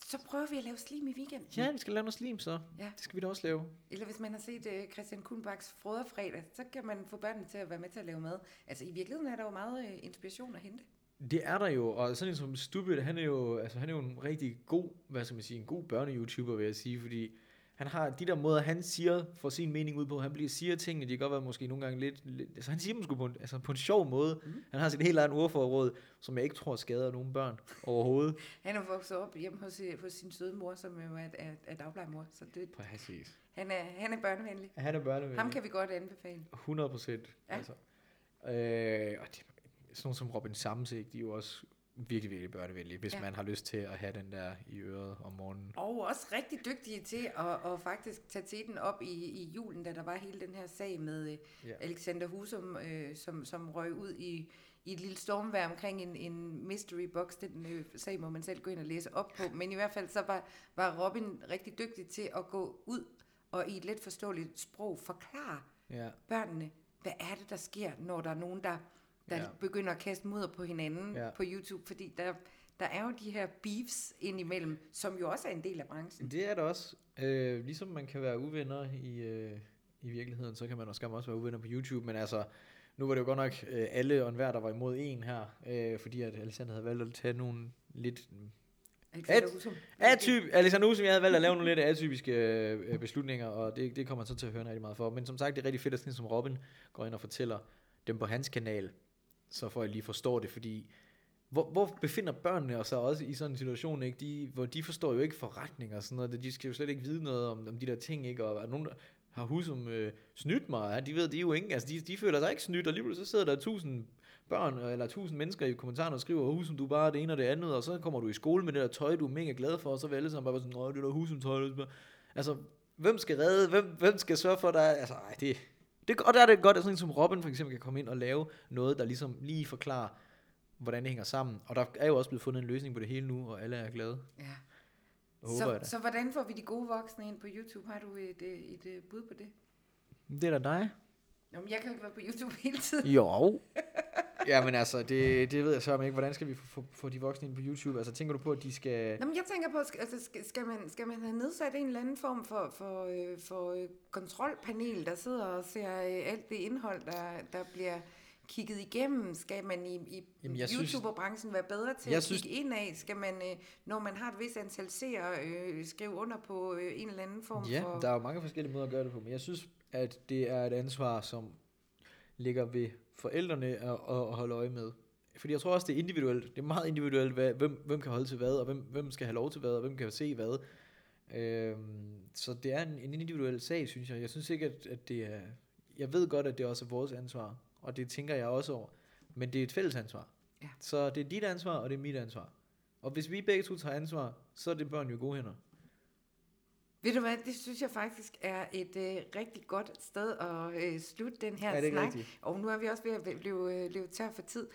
Så prøver vi at lave slim i weekenden. Ja, vi skal lave noget slim så. Ja. Det skal vi da også lave. Eller hvis man har set uh, Christian Kuhnbachs Froderfredag, så kan man få børnene til at være med til at lave mad. Altså i virkeligheden er der jo meget uh, inspiration at hente. Det er der jo, og sådan en som Stupid, han er jo, altså, han er jo en rigtig god, hvad skal man sige, en god børne-YouTuber, vil jeg sige, fordi han har de der måder, han siger for sin mening ud på. Han bliver siger tingene, de kan godt være måske nogle gange lidt, lidt altså han siger dem sgu på en, altså på en sjov måde. Mm. Han har sit helt eget ordforråd, som jeg ikke tror skader nogen børn overhovedet. [LAUGHS] han er vokset op hjemme hos, hos sin søde mor, som jo er, er, er dagplejemor. Så det, Præcis. Han er, han er børnevenlig. Han er børnevenlig. Ham kan vi godt anbefale. 100 procent. Ja. Altså. Øh, og det, sådan som Robin Samsik, de er jo også virkelig, virkelig børnevenlige, hvis ja. man har lyst til at have den der i øret om morgenen. Og også rigtig dygtige til at, at faktisk tage til den op i, i julen, da der var hele den her sag med øh, ja. Alexander Husum, øh, som, som røg ud i, i et lille stormvær omkring en, en mystery box. Den øh, sag må man selv gå ind og læse op på. Men i hvert fald så var, var Robin rigtig dygtig til at gå ud og i et let forståeligt sprog forklare ja. børnene, hvad er det, der sker, når der er nogen, der der ja. begynder at kaste mudder på hinanden ja. på YouTube, fordi der, der er jo de her beefs indimellem, som jo også er en del af branchen. Det er der også. Øh, ligesom man kan være uvenner i, øh, i virkeligheden, så kan man også, også være uvenner på YouTube, men altså, nu var det jo godt nok øh, alle og enhver, der var imod en her, øh, fordi at Alexander havde valgt at tage nogle lidt. Atyp, Alexander Husum, jeg havde valgt at lave nogle lidt atypiske øh, beslutninger, og det, det kommer man så til at høre rigtig meget for. Men som sagt, det er rigtig fedt, at sådan som Robin går ind og fortæller dem på hans kanal, så får jeg lige forstår det, fordi hvor, hvor befinder børnene sig også i sådan en situation, ikke? De, hvor de forstår jo ikke forretning og sådan noget, de skal jo slet ikke vide noget om, om de der ting, ikke? og er nogen, der har Husum øh, snydt mig, ja? de ved, det jo ikke, altså de, de føler sig ikke snydt, og lige så sidder der tusind børn, eller tusind mennesker i kommentarerne og skriver, Husum, du bare det ene og det andet, og så kommer du i skole med det der tøj, du er mega glad for, og så vil alle sammen bare sådan, nej, det der Husum tøj, altså, hvem skal redde, hvem, hvem skal sørge for dig, altså, ej, det, det, og der er det godt, at sådan som Robin for eksempel kan komme ind og lave noget, der ligesom lige forklarer, hvordan det hænger sammen. Og der er jo også blevet fundet en løsning på det hele nu, og alle er glade. Ja. Håber så, så hvordan får vi de gode voksne ind på YouTube? Har du et, et, et bud på det? Det er da dig. Nå, men jeg kan jo ikke være på YouTube hele tiden. Jo. [LAUGHS] [LAUGHS] ja, men altså, det, det ved jeg så ikke. Hvordan skal vi få, få, få de voksne ind på YouTube? Altså, tænker du på, at de skal... Nå, men jeg tænker på, altså, skal, skal, man, skal man have nedsat en eller anden form for, for, øh, for øh, kontrolpanel, der sidder og ser øh, alt det indhold, der, der bliver kigget igennem? Skal man i, i jeg synes- YouTuber-branchen være bedre til Jeg at synes- kigge ind af? Skal man, øh, når man har et vis antal seere, øh, skrive under på øh, en eller anden form Ja, for... der er jo mange forskellige måder at gøre det på, men jeg synes, at det er et ansvar, som ligger ved forældrene at, at holde øje med. Fordi jeg tror også, det er individuelt. Det er meget individuelt, hvad, hvem, hvem kan holde til hvad, og hvem, hvem skal have lov til hvad, og hvem kan se hvad. Øhm, så det er en, en individuel sag, synes jeg. Jeg synes ikke, at, at det er... Jeg ved godt, at det også er vores ansvar, og det tænker jeg også over. Men det er et fælles ansvar. Ja. Så det er dit ansvar, og det er mit ansvar. Og hvis vi begge to tager ansvar, så er det børn jo gode hænder. Ved du hvad, det synes jeg faktisk er et øh, rigtig godt sted at øh, slutte den her Er ikke snak. rigtigt? Og nu er vi også ved at blive, øh, tør for tid.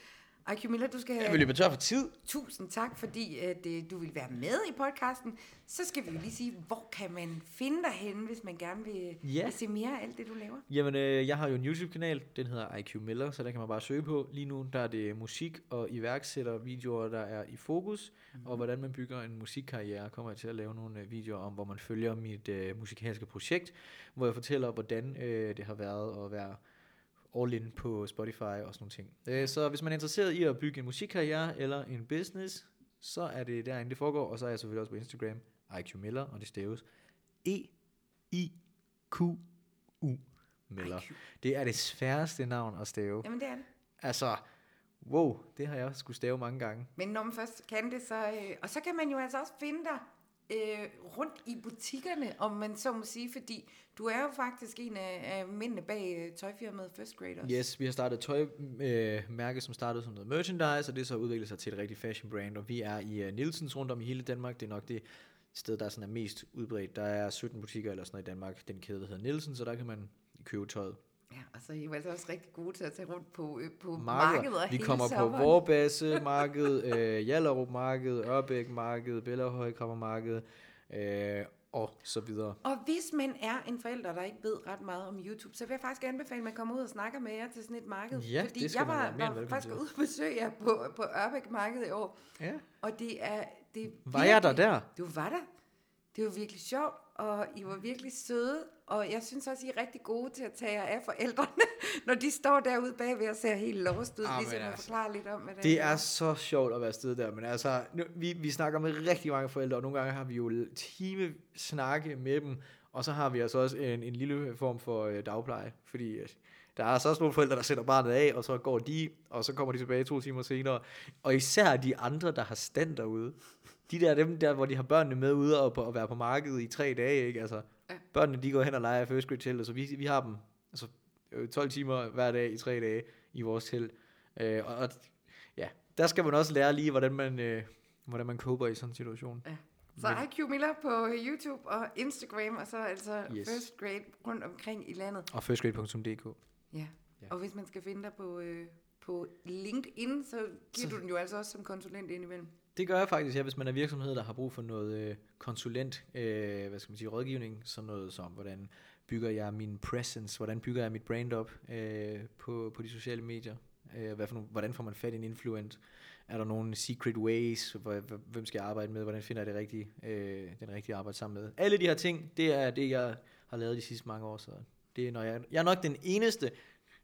IQ Miller, du skal have Jeg vil løbe tør for tid. tusind tak, fordi at, øh, du vil være med i podcasten. Så skal vi jo lige sige, hvor kan man finde dig henne, hvis man gerne vil, Ja. vil se mere af alt det, du laver? Jamen, øh, jeg har jo en YouTube-kanal, den hedder IQ Miller, så der kan man bare søge på. Lige nu, der er det musik og iværksættervideoer, der er i fokus, mm-hmm. og hvordan man bygger en musikkarriere, kommer jeg til at lave nogle øh, videoer om, hvor man følger mit øh, musikalske projekt, hvor jeg fortæller, hvordan øh, det har været at være all in på Spotify og sådan nogle ting. Øh, så hvis man er interesseret i at bygge en musikkarriere eller en business, så er det derinde, det foregår, og så er jeg selvfølgelig også på Instagram, IQ Miller, og det staves E-I-Q-U Miller. IQ. Det er det sværeste navn at stave. Jamen det er det. Altså, wow, det har jeg også skulle stave mange gange. Men når man først kan det, så... Øh, og så kan man jo altså også finde dig øh, rundt i butikkerne, om man så må sige, fordi du er jo faktisk en af, af mændene bag øh, tøjfirmaet First Grade. Yes, vi har startet tøjmærke, øh, mærke, som startede som noget merchandise, og det så udviklet sig til et rigtigt fashion brand, og vi er i uh, Nielsens rundt om i hele Danmark. Det er nok det sted, der sådan er mest udbredt. Der er 17 butikker eller sådan noget i Danmark, den kæde, der hedder Nielsen, så der kan man købe tøjet. Ja, og så er I jo altså også rigtig gode til at tage rundt på, øh, på Markeder. markeder Vi kommer på. Vorbasse [LAUGHS] Marked, øh, Jallerup Marked, Ørbæk Marked, Bellerhøj Marked, øh, og så videre. Og hvis man er en forælder, der ikke ved ret meget om YouTube, så vil jeg faktisk anbefale, at man kommer ud og snakker med jer til sådan et marked. Ja, Fordi det skal jeg man var, end var faktisk ude og besøge jer på, på Ørbæk Marked i år, Ja. og det er... Det er Var jeg der der? Du var der. Det var virkelig sjovt, og I var virkelig søde, og jeg synes også, I er rigtig gode til at tage jer af forældrene, [LAUGHS] når de står derude bagved og ser helt lost ud, Ah, ligesom altså, forklare lidt om, hvad det Det er. så sjovt at være afsted der, men altså, nu, vi, vi snakker med rigtig mange forældre, og nogle gange har vi jo time snakke med dem, og så har vi altså også en, en lille form for øh, dagpleje, fordi øh, der er altså også nogle forældre, der sætter barnet af, og så går de, og så kommer de tilbage to timer senere, og især de andre, der har stand derude, de der, dem der, hvor de har børnene med ude og, på, og være på markedet i tre dage, ikke? Altså, Ja. børnene, de går hen og leger first grade telt, så vi, vi har dem altså, øh, 12 timer hver dag i tre dage i vores telt. Øh, og, og ja, der skal man også lære lige, hvordan man, øh, hvordan man coper i sådan en situation. Så IQ Miller på YouTube og Instagram, og så altså Yes. First Grade rundt omkring i landet. Og firstgrade.dk. Ja. Ja. ja. Og hvis man skal finde dig på, øh, på LinkedIn, så giver Så- du den jo altså også som konsulent indimellem. Det gør jeg faktisk, ja, hvis man er virksomhed, der har brug for noget øh, konsulent, øh, hvad skal man sige, rådgivning, sådan noget som, hvordan bygger jeg min presence, hvordan bygger jeg mit brand op øh, på, på de sociale medier, øh, hvad for nogle, hvordan får man fat i en influent, er der nogle secret ways, hvem skal jeg arbejde med, hvordan finder jeg det rigtige, øh, den rigtige arbejde sammen med. Alle de her ting, det er det, jeg har lavet de sidste mange år, så det er, når jeg, jeg er nok den eneste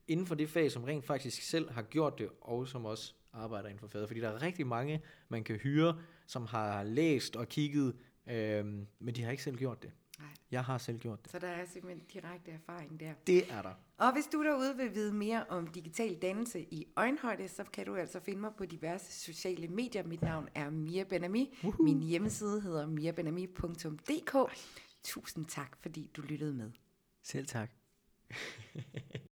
inden for det fag, som rent faktisk selv har gjort det, og som også arbejder inden for faget. Fordi der er rigtig mange, man kan hyre, som har læst og kigget, øhm, men de har ikke selv gjort det. Nej. Jeg har selv gjort det. Så der er simpelthen direkte erfaring der. Det er der. Og hvis du derude vil vide mere om digital dannelse i øjenhøjde, så kan du altså finde mig på diverse sociale medier. Mit navn er Mia Benami. Min hjemmeside hedder miabenami.dk. Tusind tak, fordi du lyttede med. Selv tak. [LAUGHS]